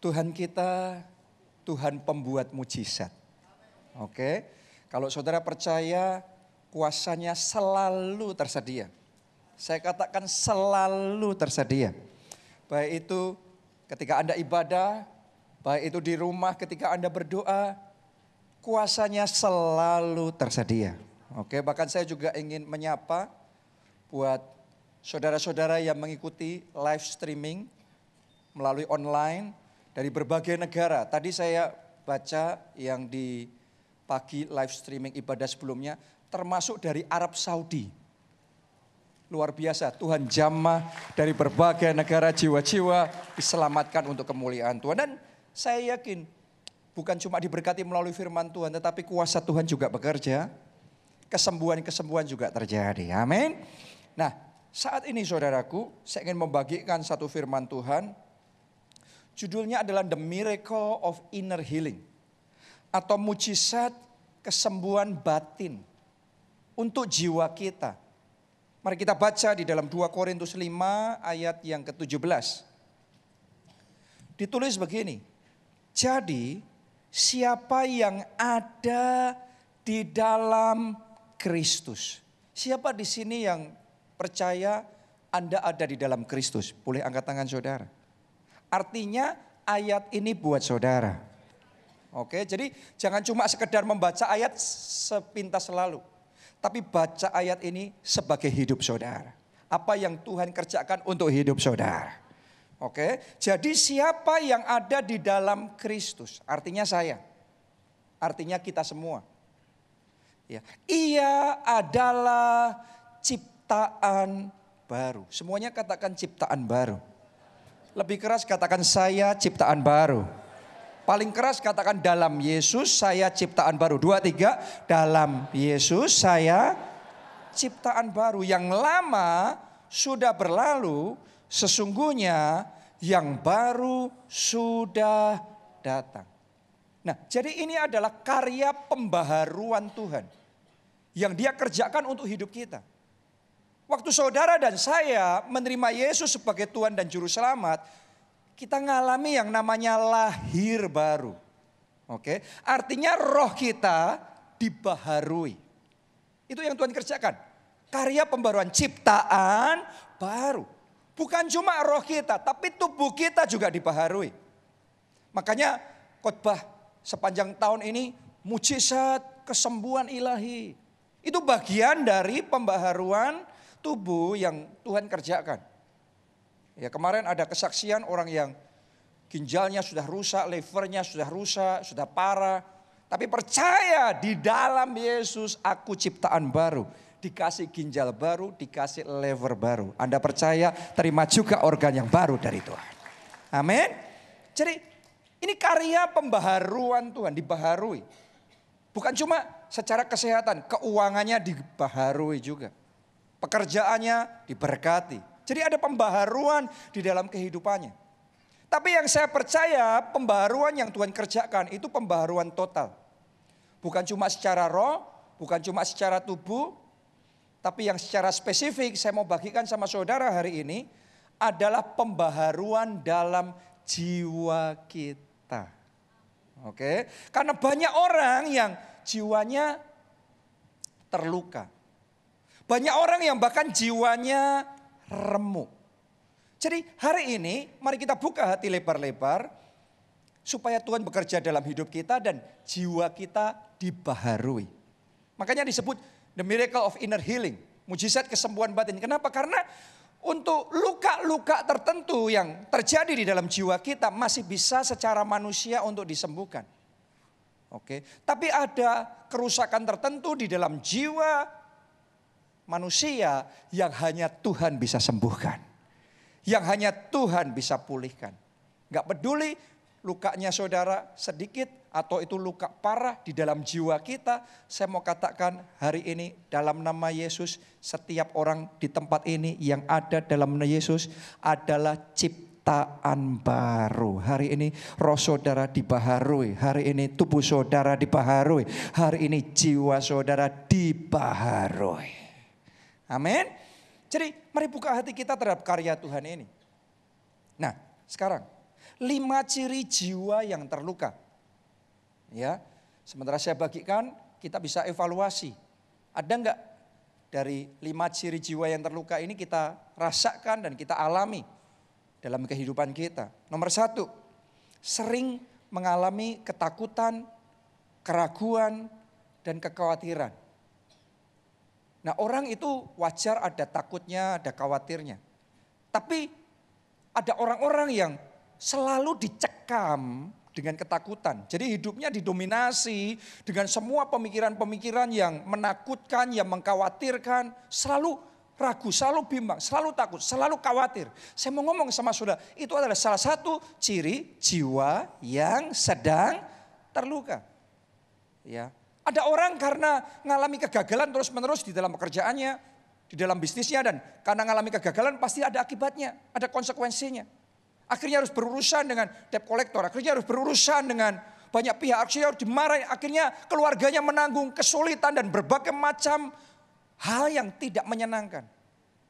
Tuhan kita Tuhan pembuat mujizat. Oke. Kalau saudara percaya kuasanya selalu tersedia. Saya katakan selalu tersedia. Baik itu ketika Anda ibadah, baik itu di rumah ketika Anda berdoa, kuasanya selalu tersedia. Oke, bahkan saya juga ingin menyapa buat saudara-saudara yang mengikuti live streaming melalui online dari berbagai negara. Tadi saya baca yang di pagi live streaming ibadah sebelumnya, termasuk dari Arab Saudi. Luar biasa, Tuhan jamah dari berbagai negara jiwa-jiwa diselamatkan untuk kemuliaan Tuhan. Dan saya yakin bukan cuma diberkati melalui firman Tuhan, tetapi kuasa Tuhan juga bekerja. Kesembuhan-kesembuhan juga terjadi. Amin. Nah, saat ini saudaraku, saya ingin membagikan satu firman Tuhan. Judulnya adalah The Miracle of Inner Healing. Atau mujizat kesembuhan batin untuk jiwa kita. Mari kita baca di dalam 2 Korintus 5 ayat yang ke-17. Ditulis begini. Jadi siapa yang ada di dalam Kristus. Siapa di sini yang percaya Anda ada di dalam Kristus? Boleh angkat tangan saudara. Artinya ayat ini buat saudara. Oke, jadi jangan cuma sekedar membaca ayat sepintas selalu. Tapi baca ayat ini sebagai hidup saudara. Apa yang Tuhan kerjakan untuk hidup saudara. Oke, jadi siapa yang ada di dalam Kristus? Artinya saya. Artinya kita semua. Ya, ia adalah ciptaan baru. Semuanya katakan ciptaan baru. Lebih keras katakan saya ciptaan baru. Paling keras katakan dalam Yesus saya ciptaan baru. Dua tiga dalam Yesus saya ciptaan baru. Yang lama sudah berlalu Sesungguhnya yang baru sudah datang. Nah, jadi ini adalah karya pembaharuan Tuhan yang Dia kerjakan untuk hidup kita. Waktu saudara dan saya menerima Yesus sebagai Tuhan dan Juru Selamat, kita ngalami yang namanya lahir baru. Oke, artinya roh kita dibaharui. Itu yang Tuhan kerjakan. Karya pembaruan ciptaan baru. Bukan cuma roh kita, tapi tubuh kita juga dibaharui. Makanya khotbah sepanjang tahun ini mujizat kesembuhan ilahi. Itu bagian dari pembaharuan tubuh yang Tuhan kerjakan. Ya kemarin ada kesaksian orang yang ginjalnya sudah rusak, levernya sudah rusak, sudah parah. Tapi percaya di dalam Yesus aku ciptaan baru dikasih ginjal baru, dikasih lever baru. Anda percaya, terima juga organ yang baru dari Tuhan. Amin. Jadi ini karya pembaharuan Tuhan, dibaharui. Bukan cuma secara kesehatan, keuangannya dibaharui juga. Pekerjaannya diberkati. Jadi ada pembaharuan di dalam kehidupannya. Tapi yang saya percaya pembaharuan yang Tuhan kerjakan itu pembaharuan total. Bukan cuma secara roh, bukan cuma secara tubuh, tapi yang secara spesifik saya mau bagikan sama saudara hari ini adalah pembaharuan dalam jiwa kita. Oke, karena banyak orang yang jiwanya terluka. Banyak orang yang bahkan jiwanya remuk. Jadi hari ini mari kita buka hati lebar-lebar supaya Tuhan bekerja dalam hidup kita dan jiwa kita dibaharui. Makanya disebut The miracle of inner healing. Mujizat kesembuhan batin. Kenapa? Karena untuk luka-luka tertentu yang terjadi di dalam jiwa kita masih bisa secara manusia untuk disembuhkan. Oke, tapi ada kerusakan tertentu di dalam jiwa manusia yang hanya Tuhan bisa sembuhkan. Yang hanya Tuhan bisa pulihkan. Gak peduli lukanya saudara sedikit atau itu luka parah di dalam jiwa kita, saya mau katakan hari ini dalam nama Yesus, setiap orang di tempat ini yang ada dalam nama Yesus adalah ciptaan baru. Hari ini roh saudara dibaharui, hari ini tubuh saudara dibaharui, hari ini jiwa saudara dibaharui. Amin. Jadi mari buka hati kita terhadap karya Tuhan ini. Nah sekarang lima ciri jiwa yang terluka. Ya, sementara saya bagikan, kita bisa evaluasi. Ada enggak dari lima ciri jiwa yang terluka ini kita rasakan dan kita alami dalam kehidupan kita. Nomor satu, sering mengalami ketakutan, keraguan, dan kekhawatiran. Nah orang itu wajar ada takutnya, ada khawatirnya. Tapi ada orang-orang yang selalu dicekam dengan ketakutan. Jadi hidupnya didominasi dengan semua pemikiran-pemikiran yang menakutkan, yang mengkhawatirkan, selalu ragu, selalu bimbang, selalu takut, selalu khawatir. Saya mau ngomong sama saudara, itu adalah salah satu ciri jiwa yang sedang terluka. Ya. Ada orang karena mengalami kegagalan terus-menerus di dalam pekerjaannya, di dalam bisnisnya dan karena mengalami kegagalan pasti ada akibatnya, ada konsekuensinya. Akhirnya harus berurusan dengan debt collector, akhirnya harus berurusan dengan banyak pihak, akhirnya harus dimarahi, akhirnya keluarganya menanggung kesulitan dan berbagai macam hal yang tidak menyenangkan.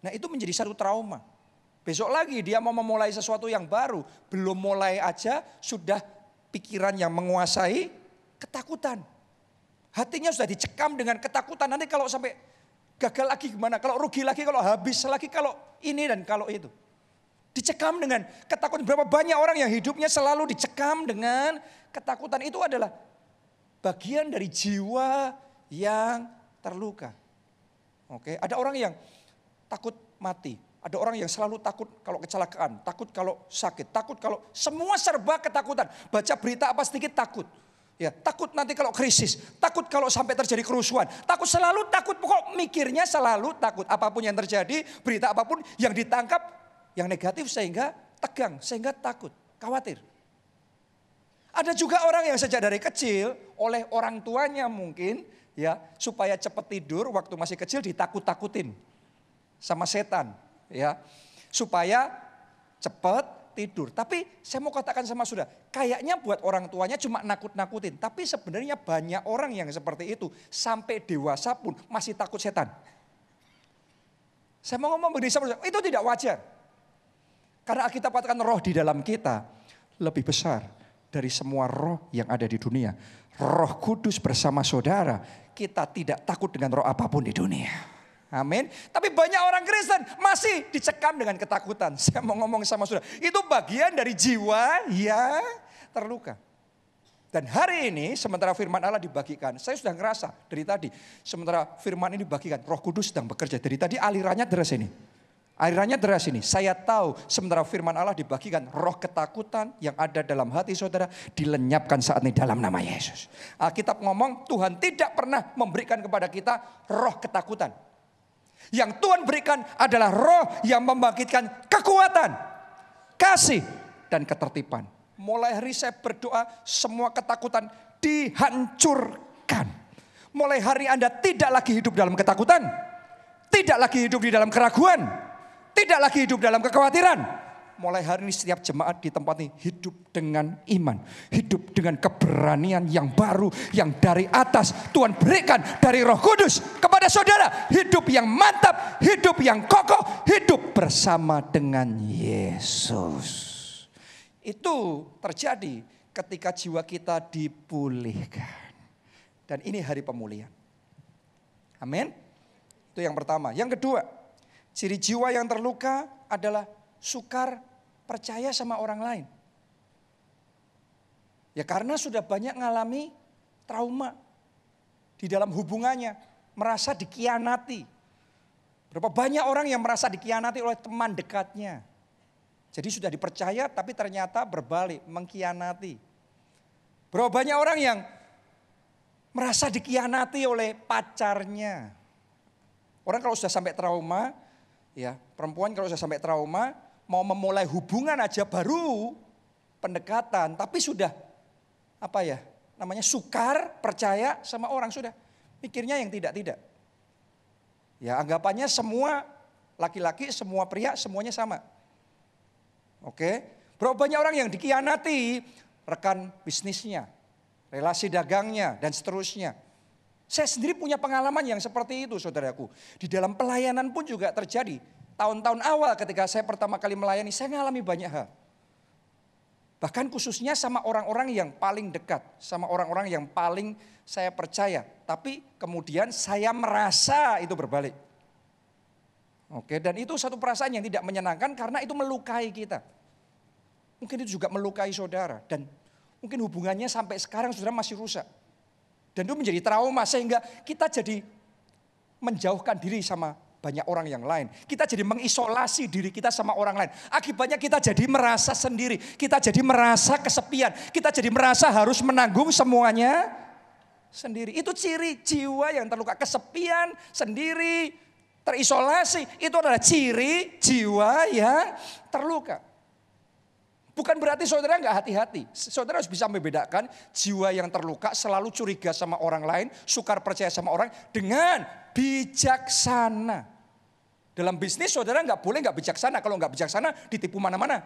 Nah itu menjadi satu trauma. Besok lagi dia mau memulai sesuatu yang baru, belum mulai aja sudah pikiran yang menguasai ketakutan. Hatinya sudah dicekam dengan ketakutan. Nanti kalau sampai gagal lagi gimana? Kalau rugi lagi, kalau habis lagi, kalau ini dan kalau itu. Dicekam dengan ketakutan. Berapa banyak orang yang hidupnya selalu dicekam dengan ketakutan. Itu adalah bagian dari jiwa yang terluka. Oke, ada orang yang takut mati. Ada orang yang selalu takut kalau kecelakaan, takut kalau sakit, takut kalau semua serba ketakutan. Baca berita apa sedikit takut. Ya, takut nanti kalau krisis, takut kalau sampai terjadi kerusuhan, takut selalu takut pokok mikirnya selalu takut apa pun yang terjadi, berita apa pun yang ditangkap yang negatif sehingga tegang, sehingga takut, khawatir. Ada juga orang yang sejak dari kecil oleh orang tuanya mungkin ya supaya cepat tidur waktu masih kecil ditakut-takutin sama setan ya supaya cepat tidur. Tapi saya mau katakan sama sudah, kayaknya buat orang tuanya cuma nakut-nakutin. Tapi sebenarnya banyak orang yang seperti itu sampai dewasa pun masih takut setan. Saya mau ngomong begini sama itu tidak wajar. Karena kita katakan roh di dalam kita lebih besar dari semua roh yang ada di dunia. Roh kudus bersama saudara, kita tidak takut dengan roh apa pun di dunia. Amin. Tapi banyak orang Kristen masih dicekam dengan ketakutan. Saya mau ngomong sama saudara, itu bagian dari jiwa yang terluka. Dan hari ini sementara firman Allah dibagikan, saya sudah ngerasa dari tadi, sementara firman ini dibagikan, roh kudus sedang bekerja. Dari tadi alirannya deras ini. Airannya deras ini. Saya tahu sementara firman Allah dibagikan roh ketakutan yang ada dalam hati saudara dilenyapkan saat ini dalam nama Yesus. Alkitab ngomong Tuhan tidak pernah memberikan kepada kita roh ketakutan. Yang Tuhan berikan adalah roh yang membangkitkan kekuatan, kasih, dan ketertiban. Mulai hari saya berdoa semua ketakutan dihancurkan. Mulai hari Anda tidak lagi hidup dalam ketakutan. Tidak lagi hidup di dalam keraguan tidak lagi hidup dalam kekhawatiran. Mulai hari ini setiap jemaat di tempat ini hidup dengan iman. Hidup dengan keberanian yang baru. Yang dari atas Tuhan berikan dari roh kudus kepada saudara. Hidup yang mantap, hidup yang kokoh, hidup bersama dengan Yesus. Itu terjadi ketika jiwa kita dipulihkan. Dan ini hari pemulihan. Amin. Itu yang pertama. Yang kedua, Ciri jiwa yang terluka adalah sukar percaya sama orang lain. Ya karena sudah banyak ngalami trauma di dalam hubungannya, merasa dikianati. Berapa banyak orang yang merasa dikianati oleh teman dekatnya. Jadi sudah dipercaya tapi ternyata berbalik, mengkhianati. Berapa banyak orang yang merasa dikianati oleh pacarnya. Orang kalau sudah sampai trauma, Ya, perempuan kalau sudah sampai trauma, mau memulai hubungan aja baru pendekatan, tapi sudah apa ya? Namanya sukar percaya sama orang sudah. Pikirnya yang tidak-tidak. Ya, anggapannya semua laki-laki, semua pria, semuanya sama. Oke. Berapa banyak orang yang dikianati rekan bisnisnya, relasi dagangnya, dan seterusnya. Saya sendiri punya pengalaman yang seperti itu saudaraku. Di dalam pelayanan pun juga terjadi. Tahun-tahun awal ketika saya pertama kali melayani, saya mengalami banyak hal. Bahkan khususnya sama orang-orang yang paling dekat, sama orang-orang yang paling saya percaya. Tapi kemudian saya merasa itu berbalik. Oke, dan itu satu perasaan yang tidak menyenangkan karena itu melukai kita. Mungkin itu juga melukai saudara dan mungkin hubungannya sampai sekarang saudara masih rusak. Dan itu menjadi trauma sehingga kita jadi menjauhkan diri sama banyak orang yang lain. Kita jadi mengisolasi diri kita sama orang lain. Akibatnya kita jadi merasa sendiri. Kita jadi merasa kesepian. Kita jadi merasa harus menanggung semuanya sendiri. Itu ciri jiwa yang terluka. Kesepian, sendiri, terisolasi. Itu adalah ciri jiwa yang terluka. Bukan berarti saudara nggak hati-hati. Saudara harus bisa membedakan jiwa yang terluka selalu curiga sama orang lain, sukar percaya sama orang dengan bijaksana. Dalam bisnis saudara nggak boleh nggak bijaksana. Kalau nggak bijaksana ditipu mana-mana.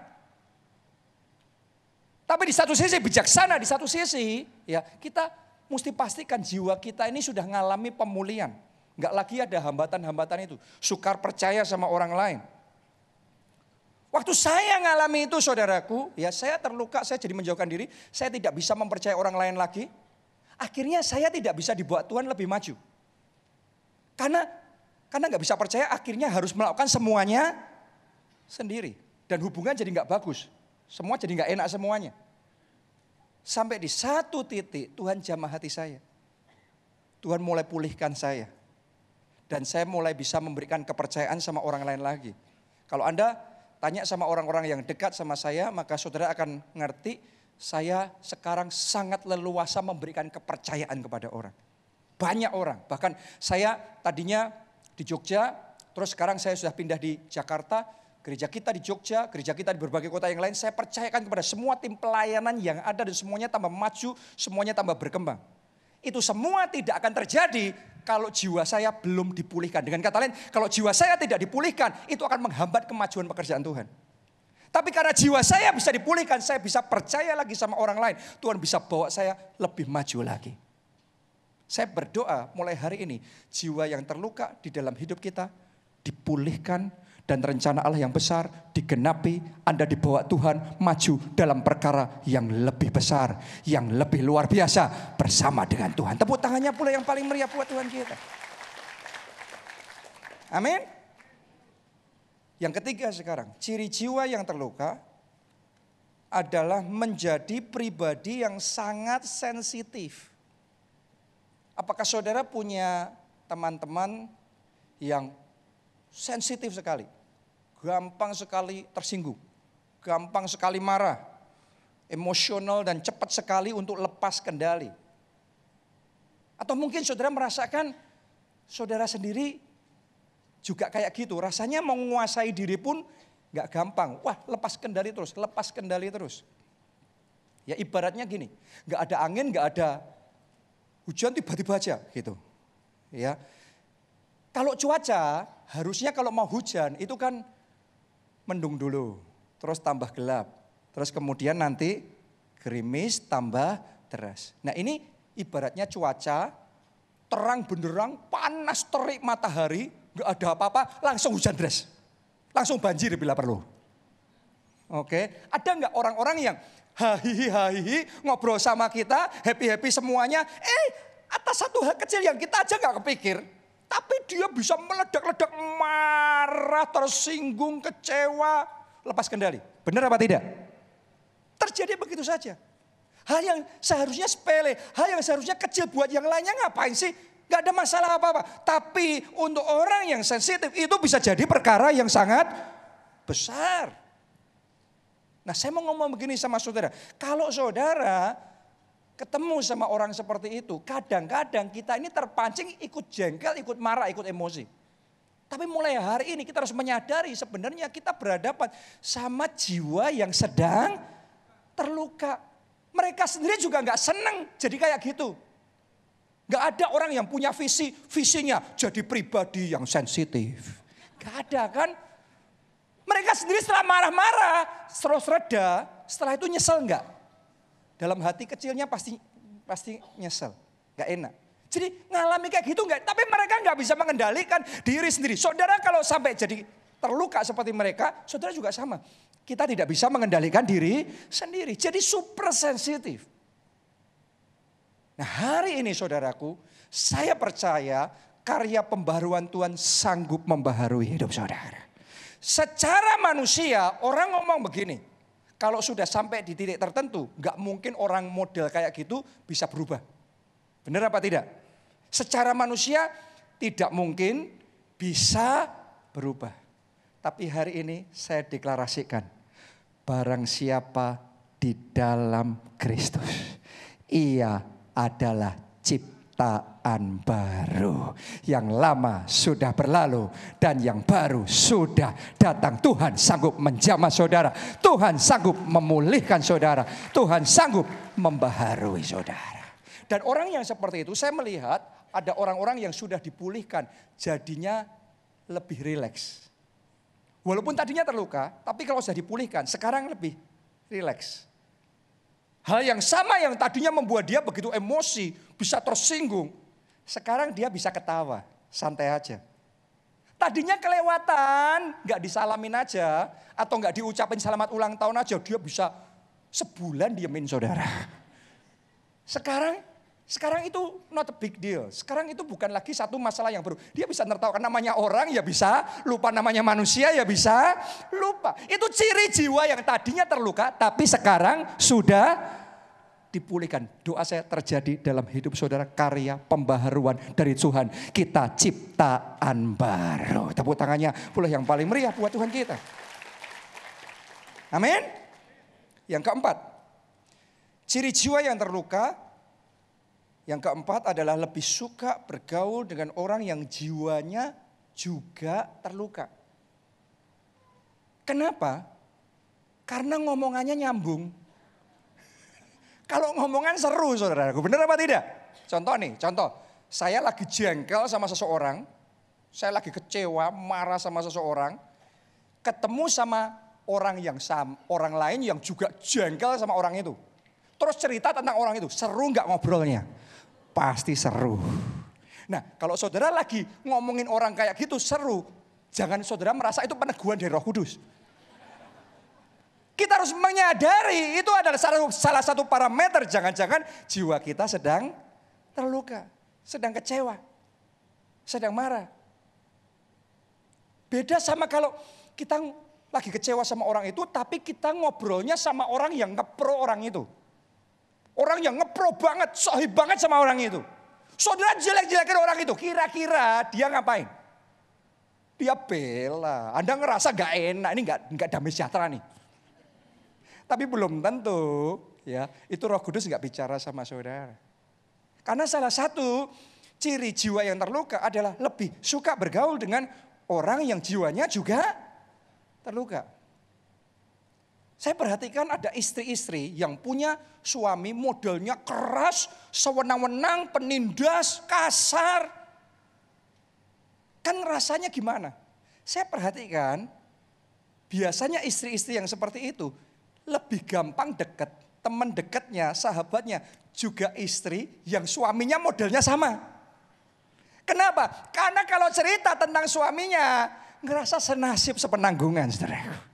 Tapi di satu sisi bijaksana, di satu sisi ya kita mesti pastikan jiwa kita ini sudah mengalami pemulihan. Nggak lagi ada hambatan-hambatan itu. Sukar percaya sama orang lain. Waktu saya ngalami itu saudaraku, ya saya terluka, saya jadi menjauhkan diri. Saya tidak bisa mempercayai orang lain lagi. Akhirnya saya tidak bisa dibuat Tuhan lebih maju. Karena karena nggak bisa percaya akhirnya harus melakukan semuanya sendiri. Dan hubungan jadi nggak bagus. Semua jadi nggak enak semuanya. Sampai di satu titik Tuhan jamah hati saya. Tuhan mulai pulihkan saya. Dan saya mulai bisa memberikan kepercayaan sama orang lain lagi. Kalau Anda tanya sama orang-orang yang dekat sama saya, maka saudara akan ngerti saya sekarang sangat leluasa memberikan kepercayaan kepada orang. Banyak orang, bahkan saya tadinya di Jogja, terus sekarang saya sudah pindah di Jakarta, gereja kita di Jogja, gereja kita di berbagai kota yang lain, saya percayakan kepada semua tim pelayanan yang ada dan semuanya tambah maju, semuanya tambah berkembang. Itu semua tidak akan terjadi kalau jiwa saya belum dipulihkan. Dengan kata lain, kalau jiwa saya tidak dipulihkan, itu akan menghambat kemajuan pekerjaan Tuhan. Tapi karena jiwa saya bisa dipulihkan, saya bisa percaya lagi sama orang lain. Tuhan bisa bawa saya lebih maju lagi. Saya berdoa mulai hari ini jiwa yang terluka di dalam hidup kita dipulihkan dan rencana Allah yang besar digenapi, Anda dibawa Tuhan maju dalam perkara yang lebih besar, yang lebih luar biasa bersama dengan Tuhan. Tepuk tangannya pula yang paling meriah buat Tuhan kita. Amin. Yang ketiga sekarang, ciri jiwa yang terluka adalah menjadi pribadi yang sangat sensitif. Apakah saudara punya teman-teman yang sensitif sekali, gampang sekali tersinggung, gampang sekali marah, emosional dan cepat sekali untuk lepas kendali? Atau mungkin saudara merasakan saudara sendiri juga kayak gitu, rasanya menguasai diri pun gak gampang. Wah lepas kendali terus, lepas kendali terus. Ya ibaratnya gini, gak ada angin, gak ada hujan tiba-tiba aja gitu. Ya. Kalau cuaca harusnya kalau mau hujan itu kan mendung dulu, terus tambah gelap, terus kemudian nanti gerimis tambah deras. Nah ini ibaratnya cuaca terang benderang, panas terik matahari, nggak ada apa-apa, langsung hujan deras. Langsung banjir bila perlu. Oke, ada nggak orang-orang yang hahihi hahihi ngobrol sama kita, happy-happy semuanya. Eh, atas satu hal kecil yang kita aja nggak kepikir. Tapi dia bisa meledak-ledak marah, tersinggung, kecewa, lepas kendali. Benar apa tidak? Terjadi begitu saja. Hal yang seharusnya sepele, hal yang seharusnya kecil buat yang lainnya ngapain sih? Gak ada masalah apa-apa. Tapi untuk orang yang sensitif itu bisa jadi perkara yang sangat besar. Nah saya mau ngomong begini sama saudara. Kalau saudara ketemu sama orang seperti itu, kadang-kadang kita ini terpancing ikut jengkel, ikut marah, ikut emosi. Tapi mulai hari ini kita harus menyadari sebenarnya kita berhadapan sama jiwa yang sedang terluka. Mereka sendiri juga nggak seneng jadi kayak gitu. Gak ada orang yang punya visi, visinya jadi pribadi yang sensitif. Gak ada kan? Mereka sendiri setelah marah-marah, terus reda, setelah itu nyesel enggak? Dalam hati kecilnya pasti pasti nyesel, enggak enak. Jadi ngalami kayak gitu enggak, tapi mereka enggak bisa mengendalikan diri sendiri. Saudara kalau sampai jadi terluka seperti mereka, saudara juga sama. Kita tidak bisa mengendalikan diri sendiri. Jadi super sensitif. Nah hari ini saudaraku, saya percaya karya pembaruan Tuhan sanggup membaharui hidup saudara. Secara manusia orang ngomong begini, kalau sudah sampai di titik tertentu, nggak mungkin orang model kayak gitu bisa berubah. Benar apa tidak? Secara manusia tidak mungkin bisa berubah. Tapi hari ini saya deklarasikan, barang siapa di dalam Kristus, ia adalah ciptaan baru. Yang lama sudah berlalu dan yang baru sudah datang. Tuhan sanggup menjamah saudara. Tuhan sanggup memulihkan saudara. Tuhan sanggup membaharui saudara. Dan orang yang seperti itu saya melihat ada orang-orang yang sudah dipulihkan jadinya lebih rileks. Walaupun tadinya terluka, tapi kalau sudah dipulihkan sekarang lebih rileks. Hal yang sama yang tadinya membuat dia begitu emosi, bisa tersinggung. Sekarang dia bisa ketawa, santai aja. Tadinya kelewatan, nggak disalamin aja, atau nggak diucapin selamat ulang tahun aja, dia bisa sebulan diemin saudara. Sekarang sekarang itu not a big deal. Sekarang itu bukan lagi satu masalah yang baru. Dia bisa nertawakan namanya orang ya bisa, lupa namanya manusia ya bisa, lupa. Itu ciri jiwa yang tadinya terluka tapi sekarang sudah dipulihkan. Doa saya terjadi dalam hidup saudara karya pembaharuan dari Tuhan. Kita ciptaan baru. Tepuk tangannya pula yang paling meriah buat Tuhan kita. Amin. Yang keempat, ciri jiwa yang terluka yang keempat adalah lebih suka bergaul dengan orang yang jiwanya juga terluka. Kenapa? Karena ngomongannya nyambung. Kalau ngomongan seru saudaraku, benar apa tidak? Contoh nih, contoh. Saya lagi jengkel sama seseorang, saya lagi kecewa, marah sama seseorang, ketemu sama orang yang sam, orang lain yang juga jengkel sama orang itu. Terus cerita tentang orang itu, seru nggak ngobrolnya? Pasti seru. Nah kalau saudara lagi ngomongin orang kayak gitu seru, jangan saudara merasa itu peneguhan dari roh kudus. Kita harus menyadari itu adalah salah satu parameter jangan-jangan jiwa kita sedang terluka, sedang kecewa, sedang marah. Beda sama kalau kita lagi kecewa sama orang itu tapi kita ngobrolnya sama orang yang ngepro orang itu. Orang yang ngepro banget, sohib banget sama orang itu. Saudara jelek-jelekin orang itu, kira-kira dia ngapain? Dia bela. Anda ngerasa gak enak, ini gak, gak damai sejahtera nih. Tapi belum tentu ya itu roh kudus gak bicara sama saudara. Karena salah satu ciri jiwa yang terluka adalah lebih suka bergaul dengan orang yang jiwanya juga terluka. Saya perhatikan ada istri-istri yang punya suami modelnya keras, sewenang-wenang, penindas, kasar. Kan rasanya gimana? Saya perhatikan biasanya istri-istri yang seperti itu lebih gampang deket. Teman dekatnya, sahabatnya juga istri yang suaminya modelnya sama. Kenapa? Karena kalau cerita tentang suaminya, ngerasa senasib sepenanggungan saudara.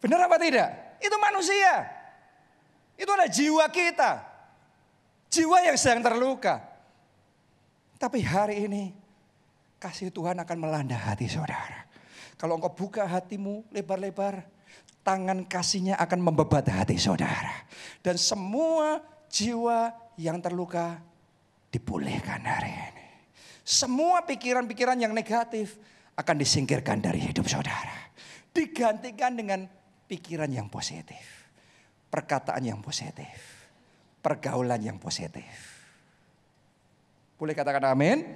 Benar apa tidak? Itu manusia. Itu adalah jiwa kita. Jiwa yang sedang terluka. Tapi hari ini kasih Tuhan akan melanda hati saudara. Kalau engkau buka hatimu lebar-lebar, tangan kasihnya akan membebat hati saudara. Dan semua jiwa yang terluka dipulihkan hari ini. Semua pikiran-pikiran yang negatif akan disingkirkan dari hidup saudara. Digantikan dengan pikiran yang positif, perkataan yang positif, pergaulan yang positif. Boleh katakan amin?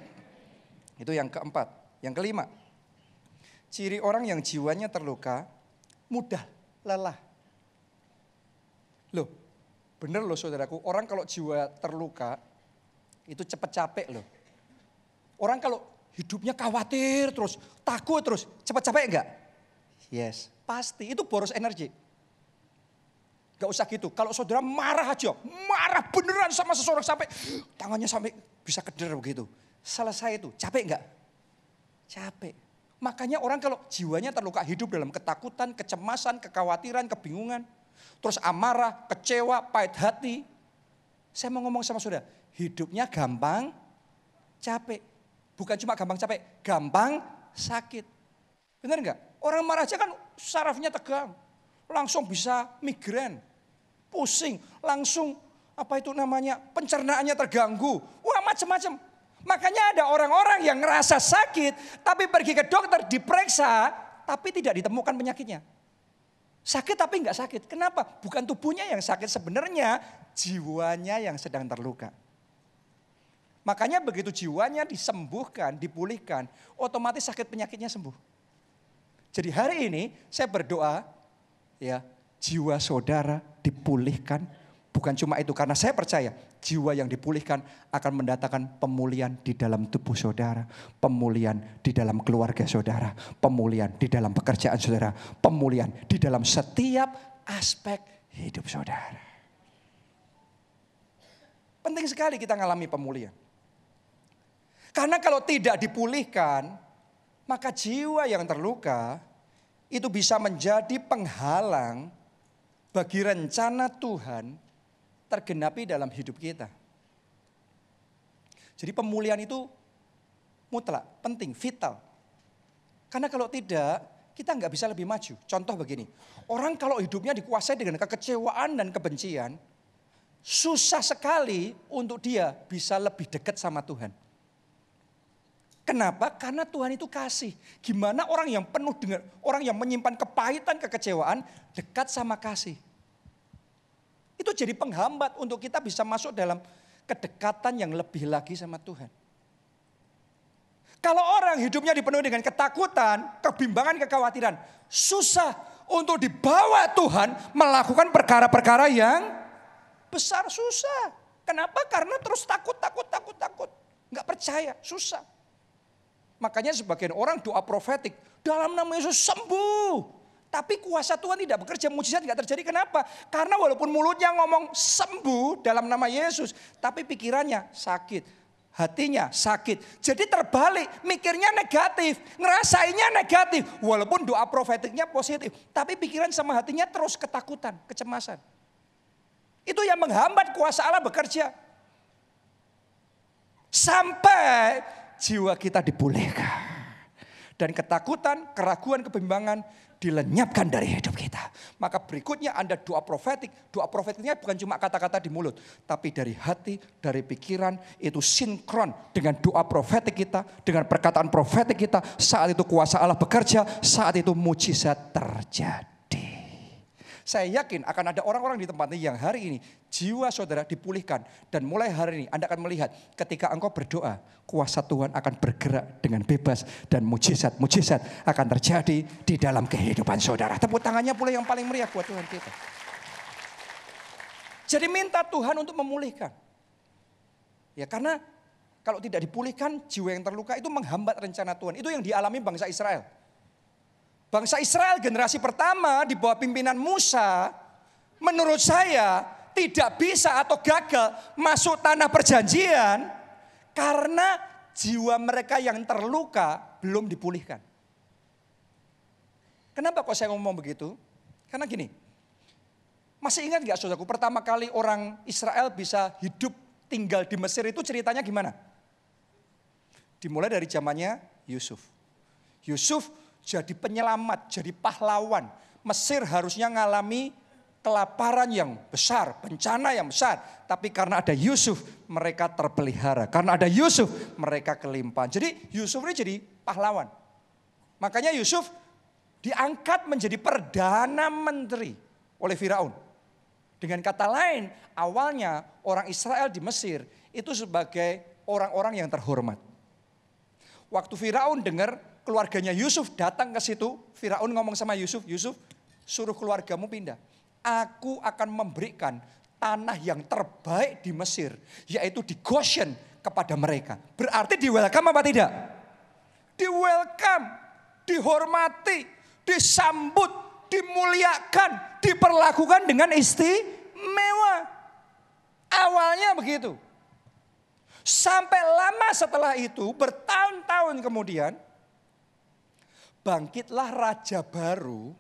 Itu yang keempat. Yang kelima, ciri orang yang jiwanya terluka mudah lelah. Loh, bener loh saudaraku, orang kalau jiwa terluka itu cepat capek loh. Orang kalau hidupnya khawatir terus, takut terus, cepat capek enggak? Yes, Pasti itu boros energi. Gak usah gitu. Kalau saudara marah aja, marah beneran sama seseorang sampai tangannya sampai bisa keder begitu. Selesai itu, capek enggak? Capek. Makanya orang kalau jiwanya terluka hidup dalam ketakutan, kecemasan, kekhawatiran, kebingungan. Terus amarah, kecewa, pahit hati. Saya mau ngomong sama saudara, hidupnya gampang capek. Bukan cuma gampang capek, gampang sakit. Benar enggak? Orang marah aja kan sarafnya tegang. Langsung bisa migrain, pusing, langsung apa itu namanya pencernaannya terganggu. Wah macam-macam. Makanya ada orang-orang yang ngerasa sakit tapi pergi ke dokter diperiksa tapi tidak ditemukan penyakitnya. Sakit tapi enggak sakit. Kenapa? Bukan tubuhnya yang sakit sebenarnya jiwanya yang sedang terluka. Makanya begitu jiwanya disembuhkan, dipulihkan, otomatis sakit penyakitnya sembuh. Jadi hari ini saya berdoa ya, jiwa saudara dipulihkan. Bukan cuma itu karena saya percaya jiwa yang dipulihkan akan mendatangkan pemulihan di dalam tubuh saudara, pemulihan di dalam keluarga saudara, pemulihan di dalam pekerjaan saudara, pemulihan di dalam setiap aspek hidup saudara. Penting sekali kita mengalami pemulihan. Karena kalau tidak dipulihkan, maka jiwa yang terluka itu bisa menjadi penghalang bagi rencana Tuhan tergenapi dalam hidup kita. Jadi pemulihan itu mutlak, penting, vital. Karena kalau tidak, kita nggak bisa lebih maju. Contoh begini, orang kalau hidupnya dikuasai dengan kekecewaan dan kebencian, susah sekali untuk dia bisa lebih dekat sama Tuhan. Kenapa? Karena Tuhan itu kasih. Gimana orang yang penuh dengan orang yang menyimpan kepahitan, kekecewaan dekat sama kasih. Itu jadi penghambat untuk kita bisa masuk dalam kedekatan yang lebih lagi sama Tuhan. Kalau orang hidupnya dipenuhi dengan ketakutan, kebimbangan, kekhawatiran, susah untuk dibawa Tuhan melakukan perkara-perkara yang besar susah. Kenapa? Karena terus takut, takut, takut, takut. Enggak percaya, susah. Makanya sebagian orang doa profetik, dalam nama Yesus sembuh. Tapi kuasa Tuhan tidak bekerja, mujizat tidak terjadi. Kenapa? Karena walaupun mulutnya ngomong sembuh dalam nama Yesus, tapi pikirannya sakit, hatinya sakit. Jadi terbalik, mikirnya negatif, ngerasainnya negatif. Walaupun doa profetiknya positif, tapi pikiran sama hatinya terus ketakutan, kecemasan. Itu yang menghambat kuasa Allah bekerja. Sampai jiwa kita dipulihkan. Dan ketakutan, keraguan, kebimbangan dilenyapkan dari hidup kita. Maka berikutnya Anda doa profetik. Doa profetiknya bukan cuma kata-kata di mulut. Tapi dari hati, dari pikiran itu sinkron dengan doa profetik kita. Dengan perkataan profetik kita. Saat itu kuasa Allah bekerja. Saat itu mujizat terjadi. Saya yakin akan ada orang-orang di tempat ini yang hari ini jiwa saudara dipulihkan. Dan mulai hari ini Anda akan melihat ketika engkau berdoa, kuasa Tuhan akan bergerak dengan bebas. Dan mujizat-mujizat akan terjadi di dalam kehidupan saudara. Tepuk tangannya pula yang paling meriah buat Tuhan kita. Jadi minta Tuhan untuk memulihkan. Ya karena kalau tidak dipulihkan jiwa yang terluka itu menghambat rencana Tuhan. Itu yang dialami bangsa Israel. Bangsa Israel generasi pertama di bawah pimpinan Musa, menurut saya tidak bisa atau gagal masuk tanah perjanjian karena jiwa mereka yang terluka belum dipulihkan. Kenapa kok saya ngomong begitu? Karena gini, masih ingat gak saudaraku pertama kali orang Israel bisa hidup tinggal di Mesir itu ceritanya gimana? Dimulai dari zamannya Yusuf. Yusuf jadi penyelamat, jadi pahlawan. Mesir harusnya mengalami kelaparan yang besar, bencana yang besar. Tapi karena ada Yusuf, mereka terpelihara. Karena ada Yusuf, mereka kelimpahan. Jadi Yusuf ini jadi pahlawan. Makanya Yusuf diangkat menjadi perdana menteri oleh Firaun. Dengan kata lain, awalnya orang Israel di Mesir itu sebagai orang-orang yang terhormat. Waktu Firaun dengar keluarganya Yusuf datang ke situ, Firaun ngomong sama Yusuf, Yusuf suruh keluargamu pindah. Aku akan memberikan tanah yang terbaik di Mesir, yaitu di Goshen kepada mereka. Berarti di welcome apa tidak? Di welcome, dihormati, disambut, dimuliakan, diperlakukan dengan istimewa. Awalnya begitu. Sampai lama setelah itu, bertahun-tahun kemudian, bangkitlah raja baru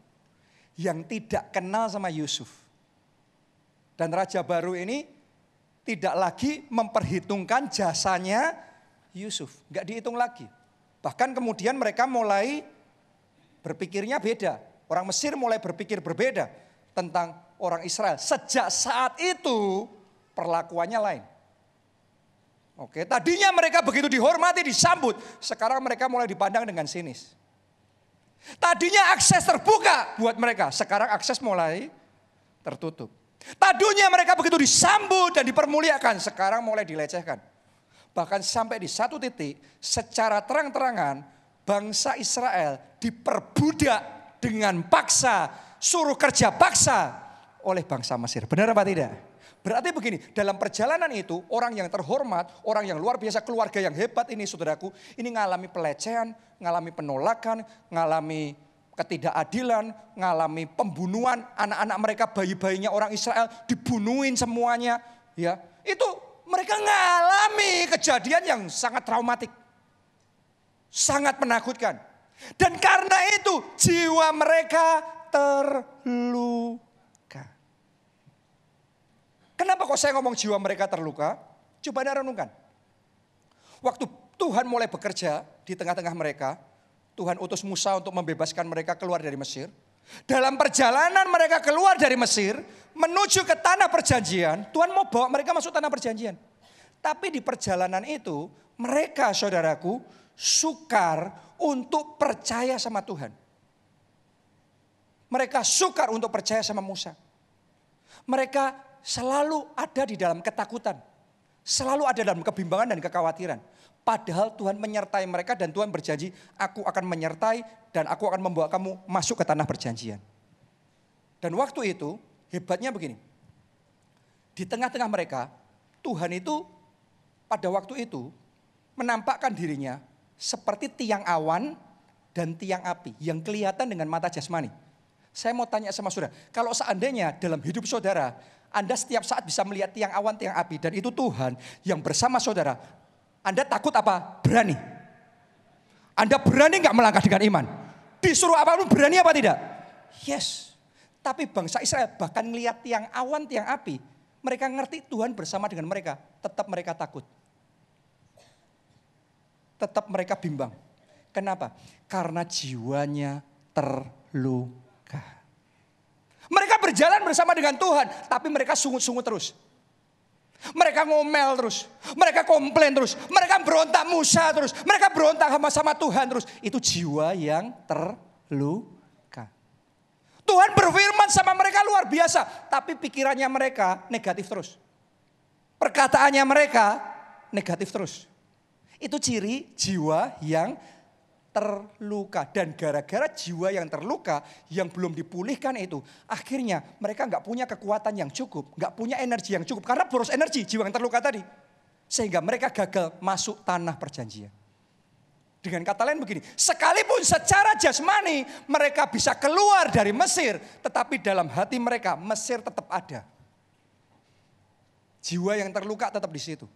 yang tidak kenal sama Yusuf. Dan raja baru ini tidak lagi memperhitungkan jasanya Yusuf. Nggak dihitung lagi. Bahkan kemudian mereka mulai berpikirnya beda. Orang Mesir mulai berpikir berbeda tentang orang Israel. Sejak saat itu perlakuannya lain. Oke, tadinya mereka begitu dihormati, disambut. Sekarang mereka mulai dipandang dengan sinis. Tadinya akses terbuka buat mereka, sekarang akses mulai tertutup. Tadinya mereka begitu disambut dan dipermuliakan, sekarang mulai dilecehkan. Bahkan sampai di satu titik, secara terang-terangan, bangsa Israel diperbudak dengan paksa, suruh kerja paksa oleh bangsa Mesir. Benar apa tidak? Berarti begini, dalam perjalanan itu orang yang terhormat, orang yang luar biasa, keluarga yang hebat ini saudaraku, ini ngalami pelecehan, ngalami penolakan, ngalami ketidakadilan, ngalami pembunuhan, anak-anak mereka, bayi-bayinya orang Israel dibunuhin semuanya, ya. Itu mereka ngalami kejadian yang sangat traumatik. Sangat menakutkan. Dan karena itu jiwa mereka terluka. Kenapa kok saya ngomong jiwa mereka terluka? Coba anda renungkan. Waktu Tuhan mulai bekerja di tengah-tengah mereka, Tuhan utus Musa untuk membebaskan mereka keluar dari Mesir. Dalam perjalanan mereka keluar dari Mesir, menuju ke tanah perjanjian, Tuhan mau bawa mereka masuk tanah perjanjian. Tapi di perjalanan itu, mereka saudaraku, sukar untuk percaya sama Tuhan. Mereka sukar untuk percaya sama Musa. Mereka selalu ada di dalam ketakutan. Selalu ada dalam kebimbangan dan kekhawatiran. Padahal Tuhan menyertai mereka dan Tuhan berjanji, aku akan menyertai dan aku akan membawa kamu masuk ke tanah perjanjian. Dan waktu itu hebatnya begini. Di tengah-tengah mereka, Tuhan itu pada waktu itu menampakkan dirinya seperti tiang awan dan tiang api yang kelihatan dengan mata jasmani. Saya mau tanya sama saudara, kalau seandainya dalam hidup saudara anda setiap saat bisa melihat tiang awan, tiang api. Dan itu Tuhan yang bersama saudara. Anda takut apa? Berani. Anda berani nggak melangkah dengan iman? Disuruh apa pun berani apa tidak? Yes. Tapi bangsa Israel bahkan melihat tiang awan, tiang api. Mereka ngerti Tuhan bersama dengan mereka. Tetap mereka takut. Tetap mereka bimbang. Kenapa? Karena jiwanya terluka. Mereka berjalan bersama dengan Tuhan, tapi mereka sungut-sungut terus. Mereka ngomel terus, mereka komplain terus, mereka berontak Musa terus, mereka berontak sama-sama Tuhan terus. Itu jiwa yang terluka. Tuhan berfirman sama mereka luar biasa, tapi pikirannya mereka negatif terus. Perkataannya mereka negatif terus. Itu ciri jiwa yang terluka. Dan gara-gara jiwa yang terluka, yang belum dipulihkan itu, akhirnya mereka nggak punya kekuatan yang cukup, nggak punya energi yang cukup. Karena boros energi jiwa yang terluka tadi. Sehingga mereka gagal masuk tanah perjanjian. Dengan kata lain begini, sekalipun secara jasmani mereka bisa keluar dari Mesir, tetapi dalam hati mereka Mesir tetap ada. Jiwa yang terluka tetap di situ.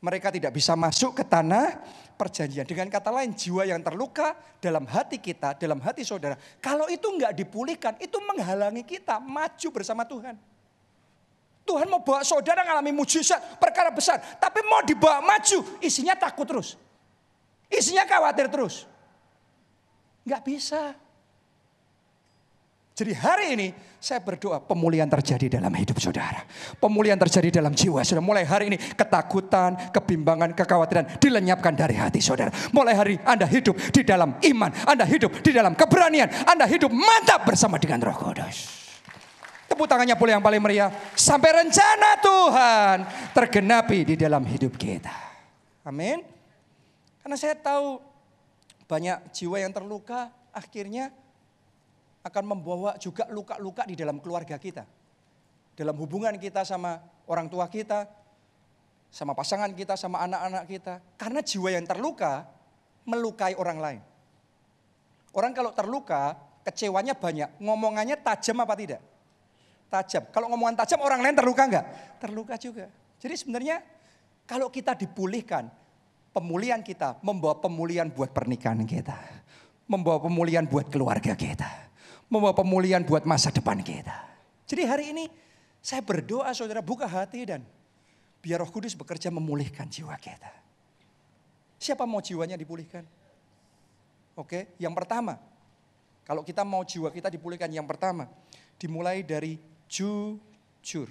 Mereka tidak bisa masuk ke tanah perjanjian. Dengan kata lain, jiwa yang terluka dalam hati kita, dalam hati saudara. Kalau itu enggak dipulihkan, itu menghalangi kita maju bersama Tuhan. Tuhan mau bawa saudara mengalami mujizat, perkara besar. Tapi mau dibawa maju, isinya takut terus. Isinya khawatir terus. Enggak bisa. Jadi hari ini saya berdoa pemulihan terjadi dalam hidup saudara. Pemulihan terjadi dalam jiwa saudara. Mulai hari ini ketakutan, kebimbangan, kekhawatiran dilenyapkan dari hati saudara. Mulai hari Anda hidup di dalam iman. Anda hidup di dalam keberanian. Anda hidup mantap bersama dengan roh kudus. Tepuk tangannya pula yang paling meriah. Sampai rencana Tuhan tergenapi di dalam hidup kita. Amin. Karena saya tahu banyak jiwa yang terluka akhirnya akan membawa juga luka-luka di dalam keluarga kita. Dalam hubungan kita sama orang tua kita, sama pasangan kita, sama anak-anak kita. Karena jiwa yang terluka melukai orang lain. Orang kalau terluka, kecewanya banyak. Ngomongannya tajam apa tidak? Tajam. Kalau ngomongan tajam orang lain terluka enggak? Terluka juga. Jadi sebenarnya kalau kita dipulihkan, pemulihan kita membawa pemulihan buat pernikahan kita membawa pemulihan buat keluarga kita. Membawa pemulihan buat masa depan kita. Jadi hari ini saya berdoa saudara buka hati dan biar roh kudus bekerja memulihkan jiwa kita. Siapa mau jiwanya dipulihkan? Oke, yang pertama. Kalau kita mau jiwa kita dipulihkan yang pertama. Dimulai dari jujur.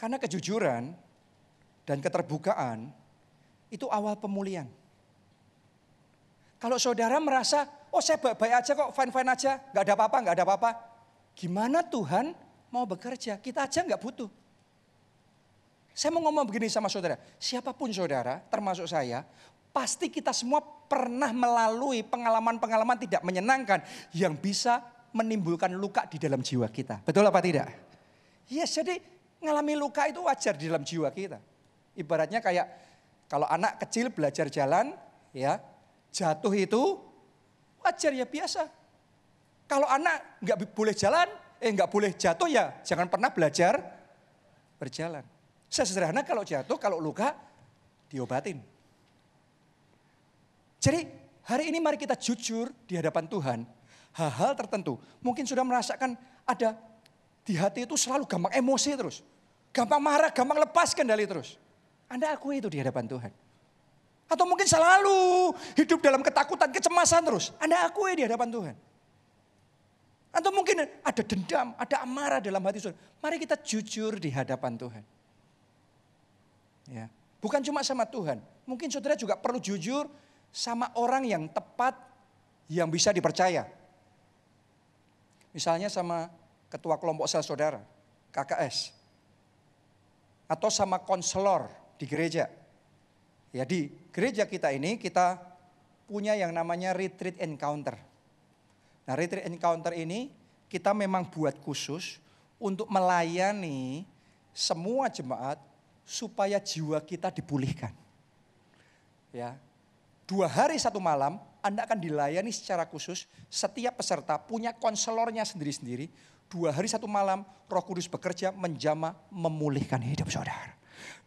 Karena kejujuran dan keterbukaan itu awal pemulihan. Kalau saudara merasa, oh saya baik-baik aja kok, fine-fine aja, nggak ada apa-apa, nggak ada apa-apa. Gimana Tuhan mau bekerja? Kita aja nggak butuh. Saya mau ngomong begini sama saudara, siapa pun saudara, termasuk saya, pasti kita semua pernah melalui pengalaman-pengalaman tidak menyenangkan yang bisa menimbulkan luka di dalam jiwa kita. Betul apa tidak? Yes, jadi ngalami luka itu wajar di dalam jiwa kita. Ibaratnya kayak kalau anak kecil belajar jalan, ya Jatuh itu wajar ya biasa. Kalau anak nggak boleh jalan, eh nggak boleh jatuh ya jangan pernah belajar berjalan. Sesederhana kalau jatuh, kalau luka diobatin. Jadi hari ini mari kita jujur di hadapan Tuhan. Hal-hal tertentu mungkin sudah merasakan ada di hati itu selalu gampang emosi terus. Gampang marah, gampang lepas kendali terus. Anda akui itu di hadapan Tuhan. Atau mungkin selalu hidup dalam ketakutan, kecemasan terus. Anda akui di hadapan Tuhan. Atau mungkin ada dendam, ada amarah dalam hati saudara. Mari kita jujur di hadapan Tuhan. Ya, bukan cuma sama Tuhan. Mungkin saudara juga perlu jujur sama orang yang tepat, yang bisa dipercaya. Misalnya sama ketua kelompok sel saudara, KKS. Atau sama konselor di gereja. Ya di gereja kita ini kita punya yang namanya retreat encounter. Nah retreat encounter ini kita memang buat khusus untuk melayani semua jemaat supaya jiwa kita dipulihkan. Ya, dua hari satu malam Anda akan dilayani secara khusus. Setiap peserta punya konselornya sendiri-sendiri. Dua hari satu malam Roh Kudus bekerja menjama memulihkan hidup saudara.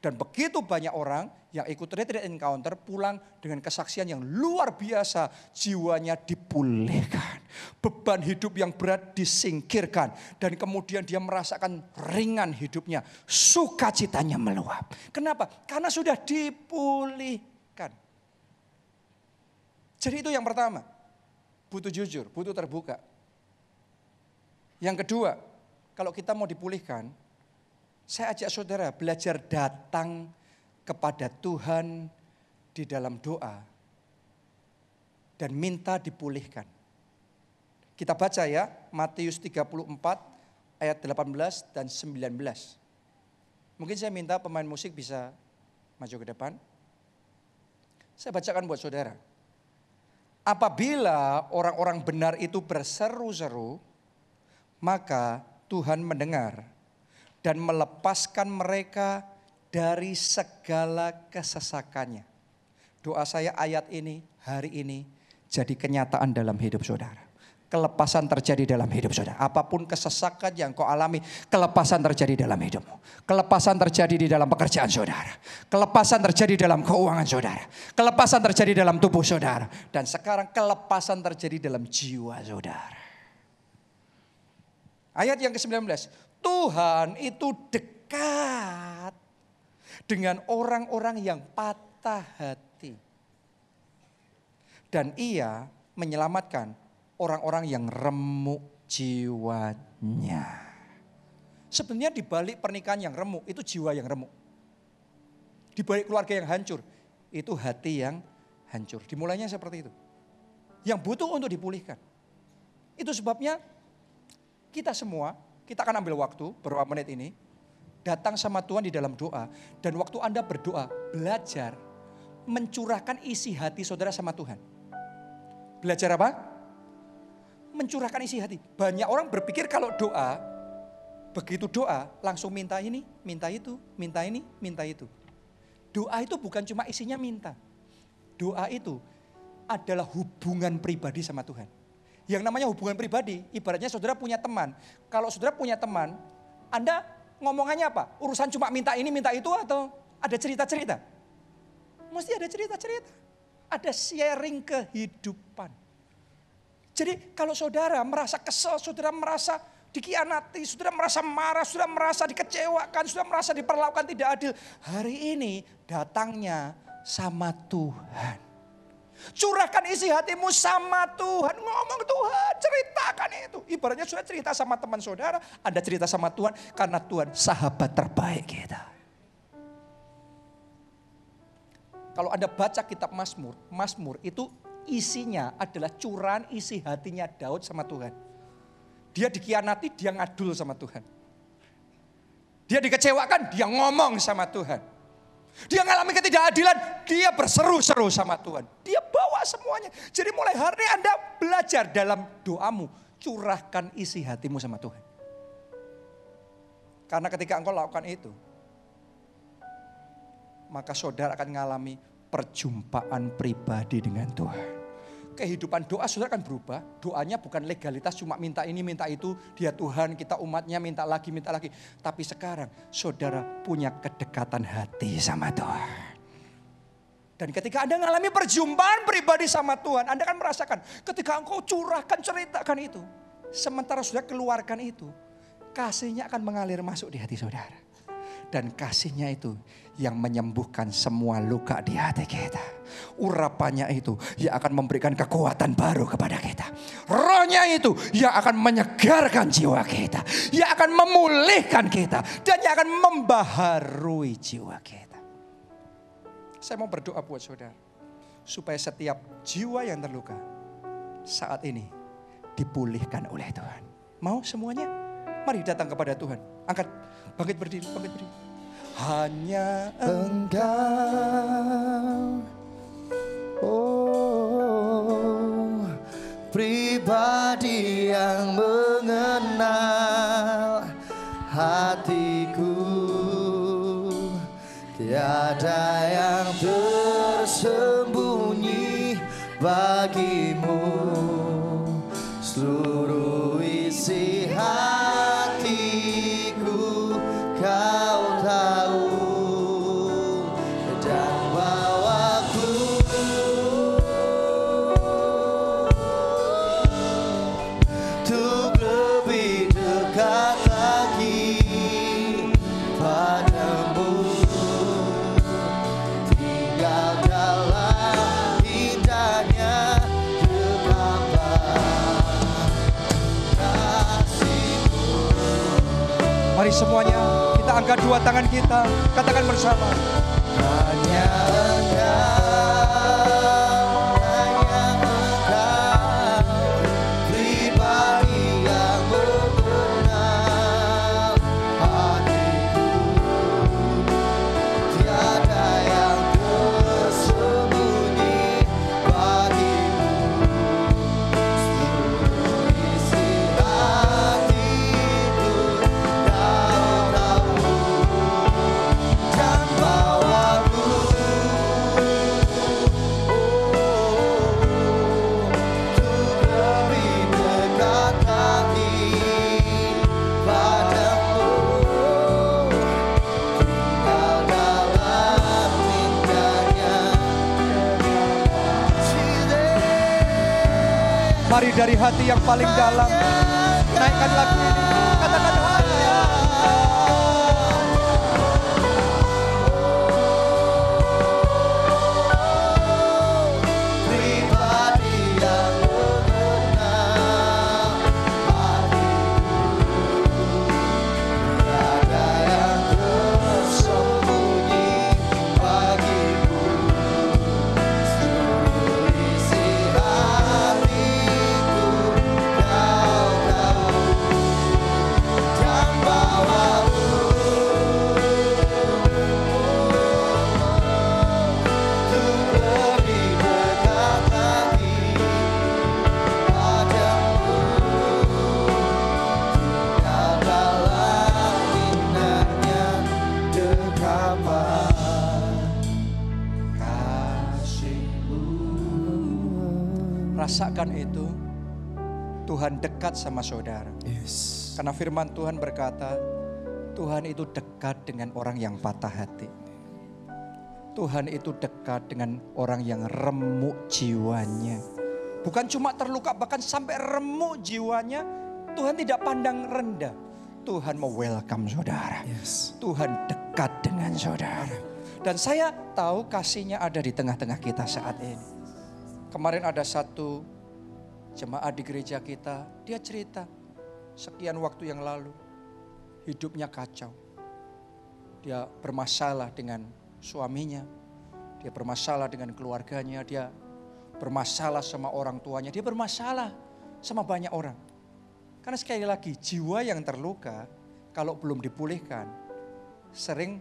Dan begitu banyak orang yang ikut retreat encounter pulang dengan kesaksian yang luar biasa. Jiwanya dipulihkan. Beban hidup yang berat disingkirkan. Dan kemudian dia merasakan ringan hidupnya. Sukacitanya meluap. Kenapa? Karena sudah dipulihkan. Jadi itu yang pertama. Butuh jujur, butuh terbuka. Yang kedua, kalau kita mau dipulihkan, saya ajak saudara belajar datang kepada Tuhan di dalam doa dan minta dipulihkan. Kita baca ya Matius 34 ayat 18 dan 19. Mungkin saya minta pemain musik bisa maju ke depan. Saya bacakan buat saudara. Apabila orang-orang benar itu berseru-seru, maka Tuhan mendengar dan melepaskan mereka dari segala kesesakannya. Doa saya ayat ini hari ini jadi kenyataan dalam hidup saudara. Kelepasan terjadi dalam hidup saudara. Apa pun kesesakan yang kau alami, kelepasan terjadi dalam hidupmu. Kelepasan terjadi di dalam pekerjaan saudara. Kelepasan terjadi dalam keuangan saudara. Kelepasan terjadi dalam tubuh saudara. Dan sekarang kelepasan terjadi dalam jiwa saudara. Ayat yang ke-19. Tuhan itu dekat dengan orang-orang yang patah hati. Dan ia menyelamatkan orang-orang yang remuk jiwanya. Sebenarnya di balik pernikahan yang remuk itu jiwa yang remuk. Di balik keluarga yang hancur itu hati yang hancur. Dimulainya seperti itu. Yang butuh untuk dipulihkan. Itu sebabnya kita semua kita akan ambil waktu beberapa menit ini. Datang sama Tuhan di dalam doa. Dan waktu Anda berdoa, belajar mencurahkan isi hati saudara sama Tuhan. Belajar apa? Mencurahkan isi hati. Banyak orang berpikir kalau doa, begitu doa langsung minta ini, minta itu, minta ini, minta itu. Doa itu bukan cuma isinya minta. Doa itu adalah hubungan pribadi sama Tuhan. Yang namanya hubungan pribadi, ibaratnya saudara punya teman. Kalau saudara punya teman, Anda ngomongannya apa? Urusan cuma minta ini, minta itu atau ada cerita-cerita? Mesti ada cerita-cerita. Ada sharing kehidupan. Jadi kalau saudara merasa kesel, saudara merasa dikhianati, saudara merasa marah, saudara merasa dikecewakan, saudara merasa diperlakukan tidak adil. Hari ini datangnya sama Tuhan. Curahkan isi hatimu sama Tuhan. Ngomong Tuhan, ceritakan itu. Ibaratnya sudah cerita sama teman saudara, Anda cerita sama Tuhan karena Tuhan sahabat terbaik kita. Kalau Anda baca kitab Mazmur, Mazmur itu isinya adalah curahan isi hatinya Daud sama Tuhan. Dia dikhianati, dia ngadul sama Tuhan. Dia dikecewakan, dia ngomong sama Tuhan. Dia mengalami ketidakadilan, dia berseru-seru sama Tuhan. Dia bawa semuanya. Jadi mulai hari Anda belajar dalam doamu, curahkan isi hatimu sama Tuhan. Karena ketika engkau lakukan itu, maka saudara akan mengalami perjumpaan pribadi dengan Tuhan kehidupan doa saudara akan berubah. Doanya bukan legalitas cuma minta ini minta itu. Dia Tuhan kita umatnya minta lagi minta lagi. Tapi sekarang saudara punya kedekatan hati sama Tuhan. Dan ketika Anda mengalami perjumpaan pribadi sama Tuhan, Anda akan merasakan ketika engkau curahkan ceritakan itu. Sementara sudah keluarkan itu, kasihnya akan mengalir masuk di hati saudara. Dan kasihnya itu yang menyembuhkan semua luka di hati kita. Urapannya itu yang akan memberikan kekuatan baru kepada kita. Rohnya itu yang akan menyegarkan jiwa kita. Yang akan memulihkan kita. Dan yang akan membaharui jiwa kita. Saya mau berdoa buat saudara. Supaya setiap jiwa yang terluka saat ini dipulihkan oleh Tuhan. Mau semuanya? Mari datang kepada Tuhan. Angkat Bangkit berdiri, bangkit berdiri. Hanya engkau. Oh, pribadi yang mengenal hatiku. Tiada yang tersembunyi bagimu. Seluruh semuanya kita angkat dua tangan kita. Katakan bersama. hanya Dari hati yang paling dalam. Tuhan dekat sama saudara. yes Karena firman Tuhan berkata, Tuhan itu dekat dengan orang yang patah hati. Tuhan itu dekat dengan orang yang remuk jiwanya. Bukan cuma terluka, bahkan sampai remuk jiwanya. Tuhan tidak pandang rendah. Tuhan mau welcome saudara. Yes. Tuhan dekat dengan saudara. Dan saya tahu kasihnya ada di tengah-tengah kita saat ini. Kemarin ada satu jemaat di gereja kita, dia cerita sekian waktu yang lalu hidupnya kacau. Dia bermasalah dengan suaminya, dia bermasalah dengan keluarganya, dia bermasalah sama orang tuanya, dia bermasalah sama banyak orang. Karena sekali lagi jiwa yang terluka kalau belum dipulihkan sering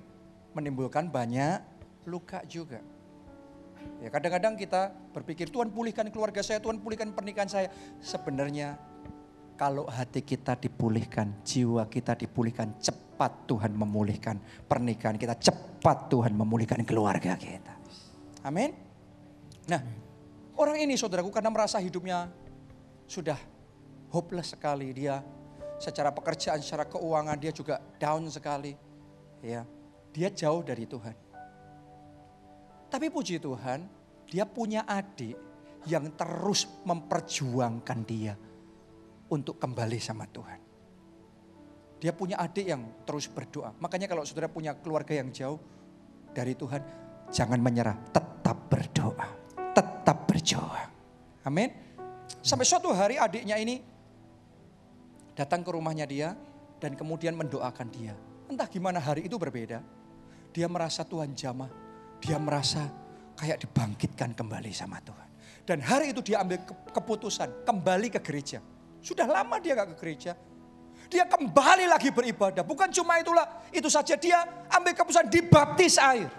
menimbulkan banyak luka juga. Ya kadang-kadang kita berpikir Tuhan pulihkan keluarga saya, Tuhan pulihkan pernikahan saya. Sebenarnya kalau hati kita dipulihkan, jiwa kita dipulihkan, cepat Tuhan memulihkan pernikahan kita, cepat Tuhan memulihkan keluarga kita. Amin. Nah, orang ini saudaraku karena merasa hidupnya sudah hopeless sekali dia secara pekerjaan, secara keuangan dia juga down sekali. Ya, dia jauh dari Tuhan. Tapi puji Tuhan, dia punya adik yang terus memperjuangkan dia untuk kembali sama Tuhan. Dia punya adik yang terus berdoa. Makanya kalau saudara punya keluarga yang jauh dari Tuhan, jangan menyerah, tetap berdoa, tetap berjuang. Amin. Sampai suatu hari adiknya ini datang ke rumahnya dia dan kemudian mendoakan dia. Entah gimana hari itu berbeda. Dia merasa Tuhan jamah. Dia merasa kayak dibangkitkan kembali sama Tuhan. Dan hari itu dia ambil keputusan kembali ke gereja. Sudah lama dia gak ke gereja. Dia kembali lagi beribadah. Bukan cuma itulah, itu saja dia ambil keputusan dibaptis air.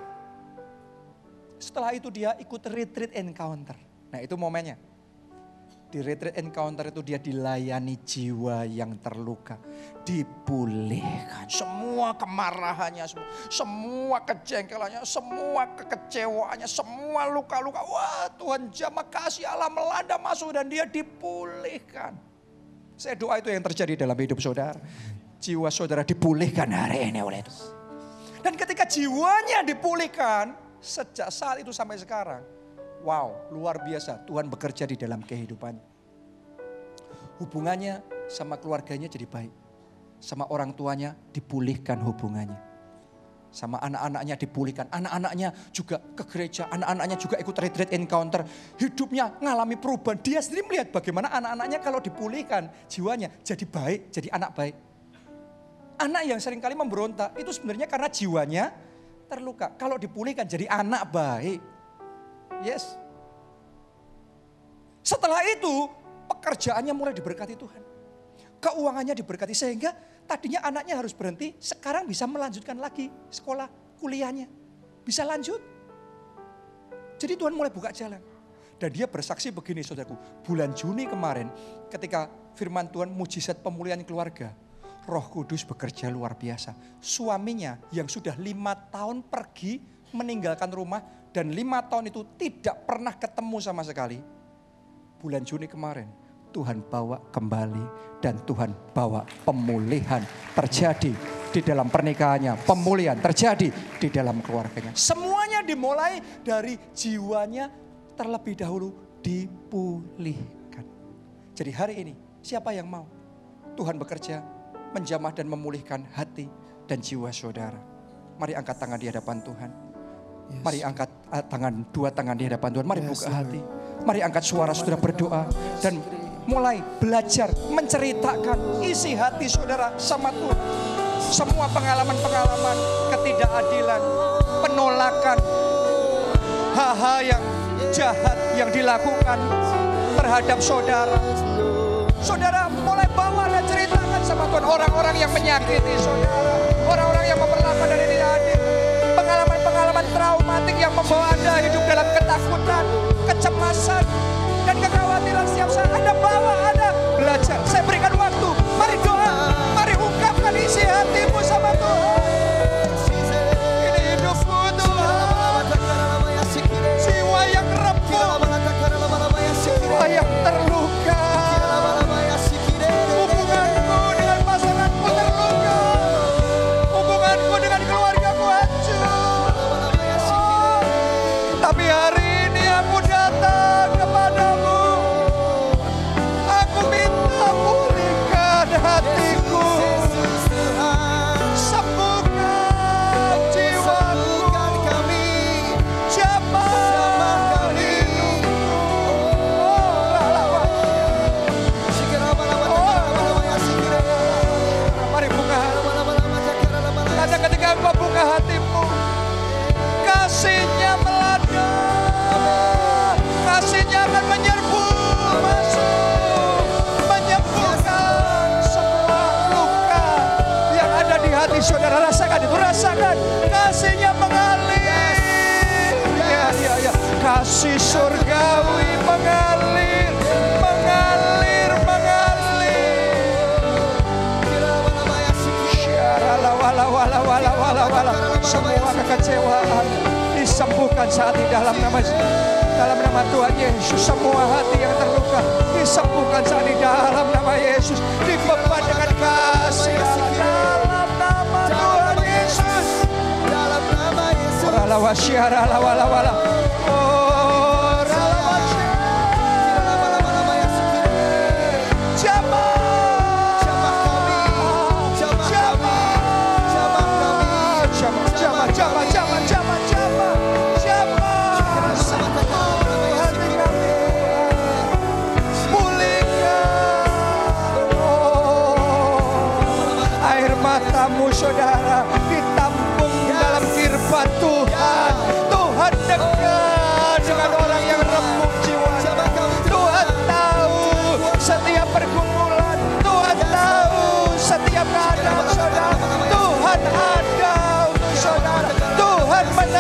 Setelah itu dia ikut retreat encounter. Nah itu momennya. Di retreat encounter itu dia dilayani jiwa yang terluka. Dipulihkan. Semua kemarahannya, semua, semua kejengkelannya, semua kekecewaannya, semua luka-luka. Wah Tuhan jamah kasih Allah melanda masuk dan dia dipulihkan. Saya doa itu yang terjadi dalam hidup saudara. Jiwa saudara dipulihkan hari ini oleh itu. Dan ketika jiwanya dipulihkan, sejak saat itu sampai sekarang, Wow, luar biasa. Tuhan bekerja di dalam kehidupannya. Hubungannya sama keluarganya jadi baik. Sama orang tuanya dipulihkan hubungannya. Sama anak-anaknya dipulihkan. Anak-anaknya juga ke gereja. Anak-anaknya juga ikut retreat encounter. Hidupnya ngalami perubahan. Dia sendiri melihat bagaimana anak-anaknya kalau dipulihkan jiwanya jadi baik, jadi anak baik. Anak yang sering kali memberontak itu sebenarnya karena jiwanya terluka. Kalau dipulihkan jadi anak baik. Yes. Setelah itu pekerjaannya mulai diberkati Tuhan. Keuangannya diberkati sehingga tadinya anaknya harus berhenti, sekarang bisa melanjutkan lagi sekolah kuliahnya. Bisa lanjut. Jadi Tuhan mulai buka jalan. Dan dia bersaksi begini saudaraku, bulan Juni kemarin ketika firman Tuhan mujizat pemulihan keluarga, roh kudus bekerja luar biasa. Suaminya yang sudah lima tahun pergi meninggalkan rumah dan lima tahun itu tidak pernah ketemu sama sekali. Bulan Juni kemarin Tuhan bawa kembali dan Tuhan bawa pemulihan terjadi di dalam pernikahannya. Pemulihan terjadi di dalam keluarganya. Semuanya dimulai dari jiwanya terlebih dahulu dipulihkan. Jadi hari ini siapa yang mau Tuhan bekerja menjamah dan memulihkan hati dan jiwa saudara. Mari angkat tangan di hadapan Tuhan. Yes. Mari angkat uh, tangan, dua tangan di hadapan Tuhan. Mari Yes, buka Lord. hati. Mari angkat suara saudara berdoa. Dan mulai belajar menceritakan isi hati saudara sama Tuhan. Semua pengalaman-pengalaman ketidakadilan, penolakan, hal-hal yang jahat yang dilakukan terhadap saudara. Saudara mulai bawa dan ceritakan sama Tuhan orang-orang yang menyakiti saudara, orang-orang yang memperlakukan dan tidak adil, traumatik yang membawa Anda hidup dalam ketakutan, kecemasan, dan kekhawatiran setiap saat. Anda bawa, Anda belajar. Saya berikan waktu. Mari doa, mari ungkapkan isi hatimu sama Tuhan. kasih surgawi mengalir, mengalir, mengalir. Syara wala wala wala wala wala. Semua kekecewaan disembuhkan saat ini dalam nama dalam nama Tuhan Yesus semua hati yang terluka disembuhkan saat ini dalam nama Yesus. Dibeban dengan kasih. Dalam nama Tuhan Yesus. Dalam nama Yesus.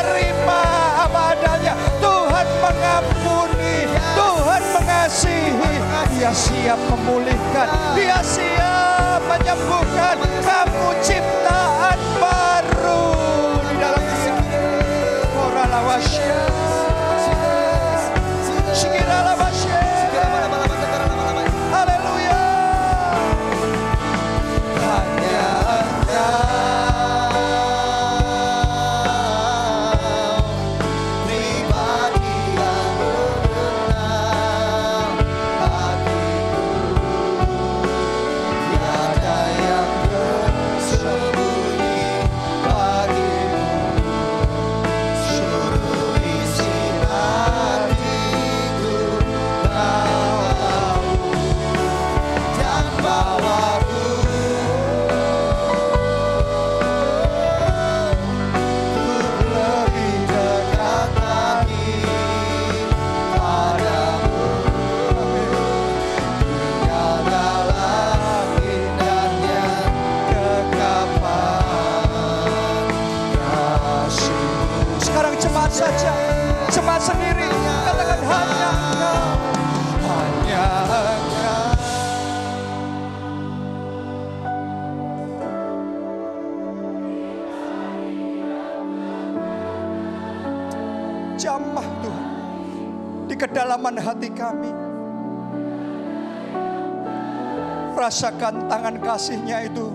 terima apa adanya. Tuhan mengampuni Tuhan mengasihi. Dia siap memulihkan dia siap menyembuhkan kamu ciptaan baru di dalam dia Koralawasyah kedalaman hati kami. Rasakan tangan kasihnya itu.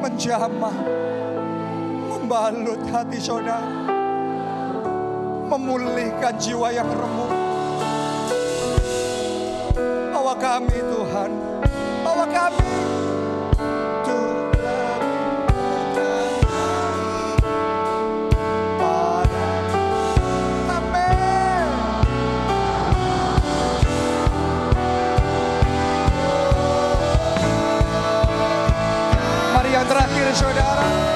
Menjamah. Membalut hati saudara. Memulihkan jiwa yang remuk. Bawa kami Tuhan. Bawa kami. gente.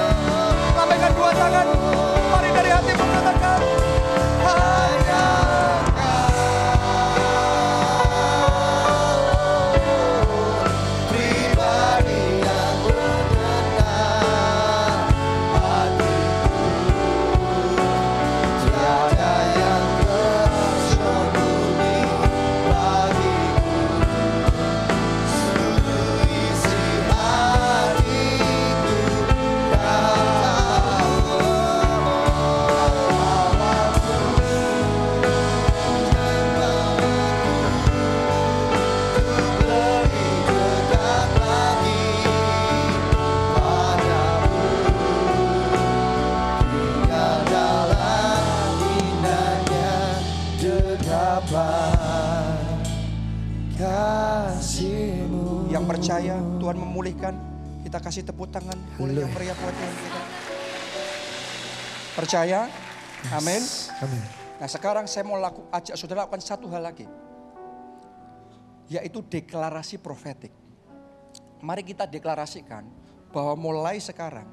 kasih tepuk tangan boleh meriah buat Tuhan kita. Percaya? Amin. Amin. Nah sekarang saya mau laku, ajak saudara lakukan satu hal lagi. Yaitu deklarasi profetik. Mari kita deklarasikan bahwa mulai sekarang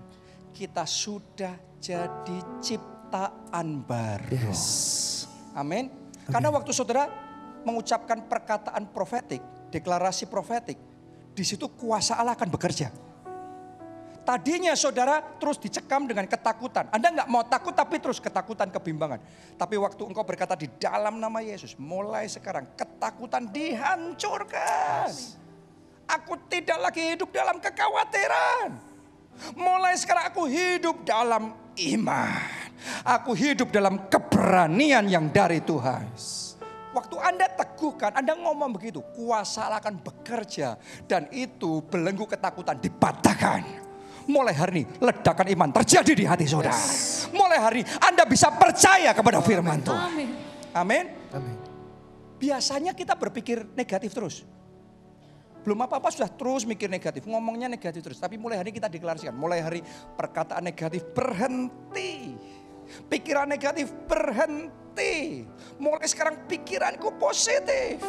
kita sudah jadi ciptaan baru. Yes. Amin. Karena waktu saudara mengucapkan perkataan profetik, deklarasi profetik, di situ kuasa Allah akan bekerja. Tadinya saudara terus dicekam dengan ketakutan. Anda nggak mau takut tapi terus ketakutan, kebimbangan. Tapi waktu engkau berkata di dalam nama Yesus, mulai sekarang ketakutan dihancurkan. Aku tidak lagi hidup dalam kekhawatiran. Mulai sekarang aku hidup dalam iman. Aku hidup dalam keberanian yang dari Tuhan. Waktu Anda teguhkan, Anda ngomong begitu, kuasa akan bekerja. Dan itu belenggu ketakutan dipatahkan. Mulai hari ini ledakan iman terjadi di hati saudara. Mulai hari ini Anda bisa percaya kepada firman Tuhan. Amin. Amin. Amin. Biasanya kita berpikir negatif terus. Belum apa-apa sudah terus mikir negatif, ngomongnya negatif terus. Tapi mulai hari ini kita deklarasikan, mulai hari perkataan negatif berhenti. Pikiran negatif berhenti. Mulai sekarang pikiranku positif.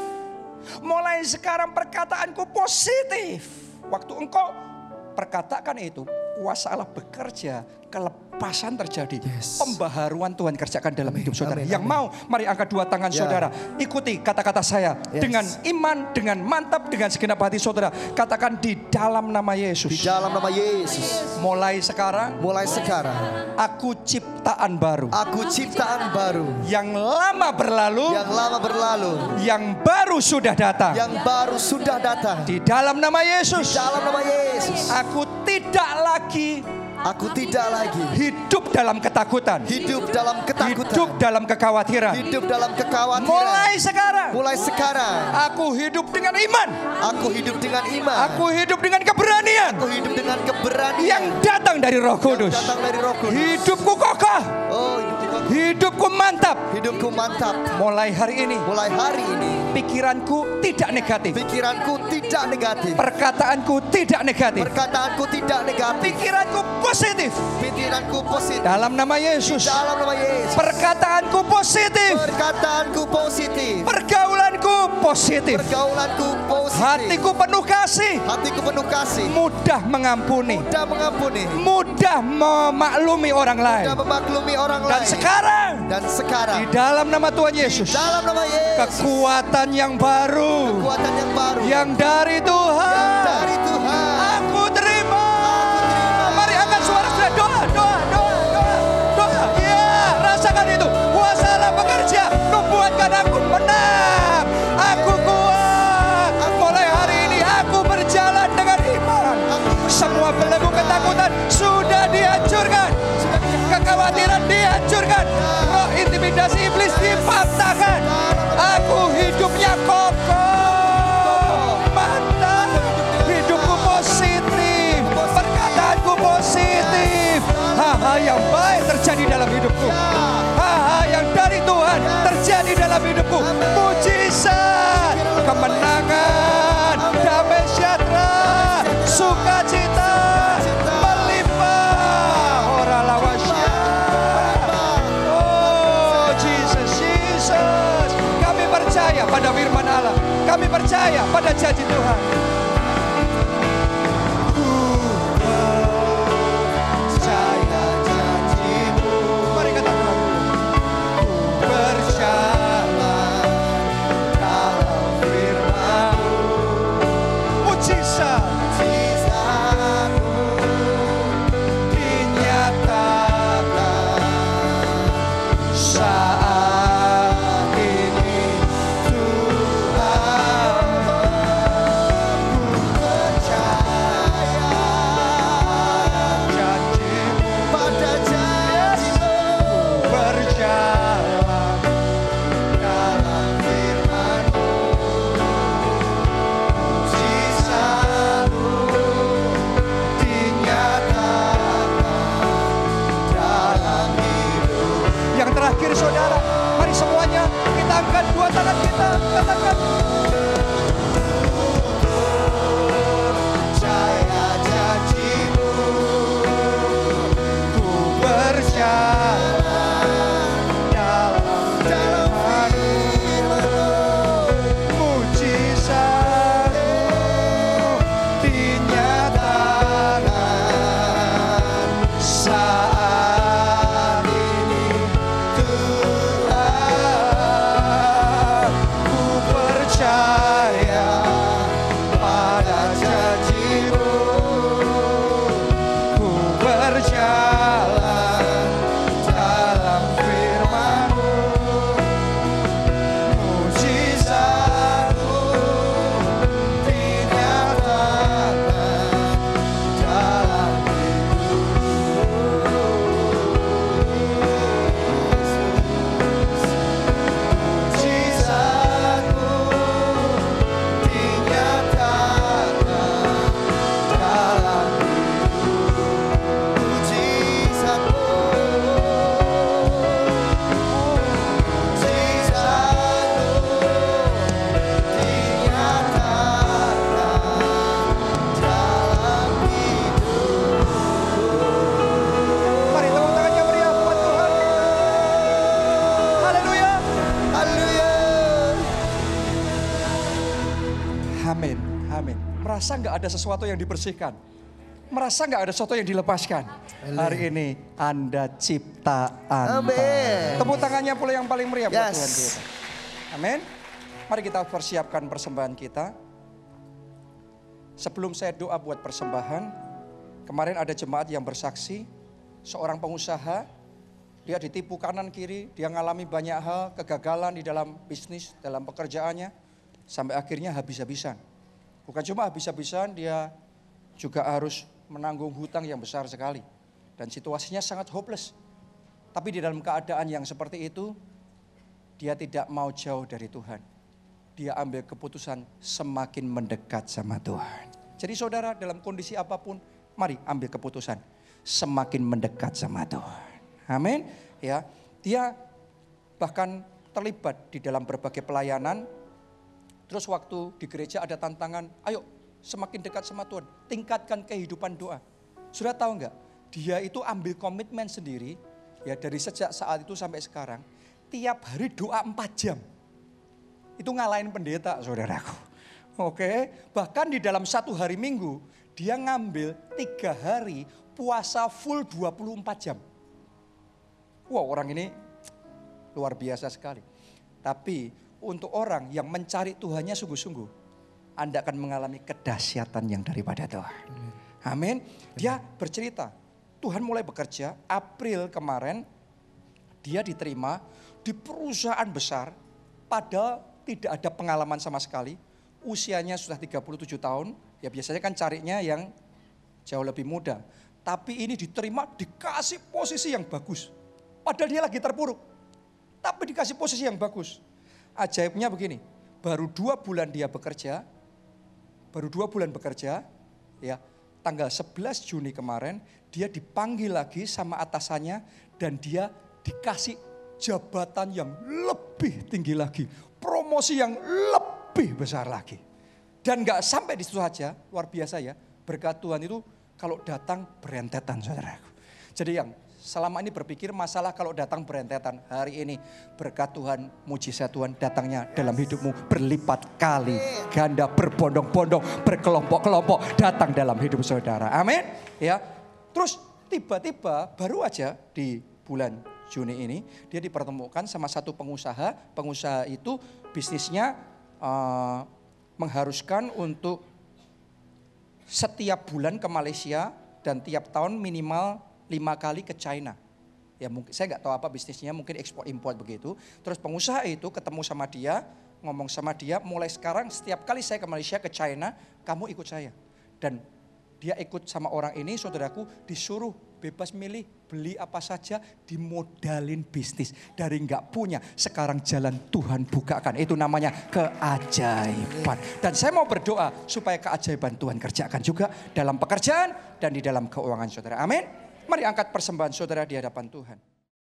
Mulai sekarang perkataanku positif. Waktu engkau perkatakan itu, kuasa Allah bekerja, kelepasan terjadi. Yes. Pembaharuan Tuhan kerjakan dalam hidup saudara. amin, Yang amin. mau, mari angkat dua tangan Ya. saudara. Ikuti kata-kata saya Yes. dengan iman, dengan mantap, dengan segenap hati saudara. Katakan di dalam nama Di Yesus. dalam nama Yesus. Mulai sekarang Mulai sekarang aku ciptaan baru. aku ciptaan baru Yang lama berlalu, yang lama berlalu, yang baru sudah datang. yang baru sudah datang. Di dalam nama Di Yesus, dalam nama Yesus. aku tidak lagi Aku tidak lagi hidup dalam ketakutan. hidup dalam Hidup ketakutan, dalam kekhawatiran. hidup dalam kekhawatiran. Mulai sekarang, Mulai sekarang aku hidup dengan iman. aku hidup dengan iman. Aku hidup dengan keberanian Aku hidup dengan keberanian yang datang dari Roh yang Kudus. datang dari Roh Kudus. Hidupku kokoh, Oh, hidupku, hidupku mantap. hidupku mantap. Mulai hari ini, Mulai hari ini pikiranku tidak negatif, pikiranku tidak negatif, perkataanku tidak negatif, perkataanku tidak negatif, pikiranku positif. pikiranku positif. Dalam nama Yesus, Dalam nama Yesus. perkataanku positif, Perkataanku positif. Pergaulanku positif, Pergaulanku positif. hatiku penuh kasih, Hatiku penuh kasih. mudah mengampuni, Mudah mengampuni. mudah memaklumi orang lain. Mudah memaklumi orang Dan lain. sekarang Dan sekarang. di dalam nama Tuhan Yesus, Dalam nama Yesus. kekuatan yang baru Kekuatan yang baru. yang dari Tuhan. dari Tuhan. Dihancurkan. Roh intimidasi iblis dipatahkan. Aku hidupnya kokoh. Mantap. Hidupku positif. Perkataanku positif. Hal-hal yang baik terjadi dalam hidupku. Hal-hal yang dari Tuhan terjadi dalam hidupku. Mujizat. Kemenangan. Kami percaya pada janji Tuhan. Percaya ada sesuatu yang dibersihkan, merasa nggak ada sesuatu yang dilepaskan. Hari ini Anda ciptaan. Amin. Tepuk tangannya pula yang paling meriah buat Yes. Tuhan kita. Amin. Mari kita persiapkan persembahan kita. Sebelum saya doa buat persembahan, kemarin ada jemaat yang bersaksi, seorang pengusaha, dia ditipu kanan kiri, dia ngalami banyak hal, kegagalan di dalam bisnis, dalam pekerjaannya, sampai akhirnya habis-habisan. Bukan cuma habis-habisan, dia juga harus menanggung hutang yang besar sekali. Dan situasinya sangat hopeless. Tapi di dalam keadaan yang seperti itu, dia tidak mau jauh dari Tuhan. Dia ambil keputusan semakin mendekat sama Tuhan. Jadi saudara dalam kondisi apa pun, mari ambil keputusan semakin mendekat sama Tuhan. Amin. Ya, dia bahkan terlibat di dalam berbagai pelayanan. Terus waktu di gereja ada tantangan, ayo semakin dekat sama Tuhan, tingkatkan kehidupan doa. Sudah tahu nggak? Dia itu ambil komitmen sendiri, ya dari sejak saat itu sampai sekarang, tiap hari doa 4 jam. Itu ngalahin pendeta saudaraku. Oke, bahkan di dalam satu hari minggu, dia ngambil tiga hari puasa full 24 jam. Wah orang ini luar biasa sekali. Tapi untuk orang yang mencari Tuhannya sungguh-sungguh, Anda akan mengalami kedahsyatan yang daripada Tuhan. Amin. Dia bercerita, Tuhan mulai bekerja April kemarin, dia diterima di perusahaan besar, padahal tidak ada pengalaman sama sekali. Usianya sudah 37 tahun, ya biasanya kan carinya yang jauh lebih muda. Tapi ini diterima dikasih posisi yang bagus. Padahal dia lagi terpuruk. Tapi dikasih posisi yang bagus. Ajaibnya begini, baru dua bulan dia bekerja, baru dua bulan bekerja, ya tanggal 11 Juni kemarin dia dipanggil lagi sama atasannya dan dia dikasih jabatan yang lebih tinggi lagi, promosi yang lebih besar lagi. Dan nggak sampai di situ saja, luar biasa ya, berkat Tuhan itu kalau datang berentetan saudaraku. Jadi yang selama ini berpikir masalah kalau datang berentetan, hari ini berkat Tuhan, mujizat Tuhan datangnya dalam hidupmu berlipat kali, ganda, berbondong-bondong, berkelompok-kelompok datang dalam hidup saudara. Amin. Ya. Terus tiba-tiba baru aja di bulan Juni ini dia dipertemukan sama satu pengusaha. Pengusaha itu bisnisnya eh, mengharuskan untuk setiap bulan ke Malaysia dan tiap tahun minimal lima kali ke China. Ya mungkin saya nggak tahu apa bisnisnya, mungkin ekspor impor begitu. Terus pengusaha itu ketemu sama dia, ngomong sama dia, mulai sekarang setiap kali saya ke Malaysia ke China, kamu ikut saya. Dan dia ikut sama orang ini, saudaraku disuruh bebas milih beli apa saja, dimodalin bisnis dari nggak punya. Sekarang jalan Tuhan bukakan, itu namanya keajaiban. Dan saya mau berdoa supaya keajaiban Tuhan kerjakan juga dalam pekerjaan dan di dalam keuangan saudara. Amin. Mari angkat persembahan saudara di hadapan Tuhan.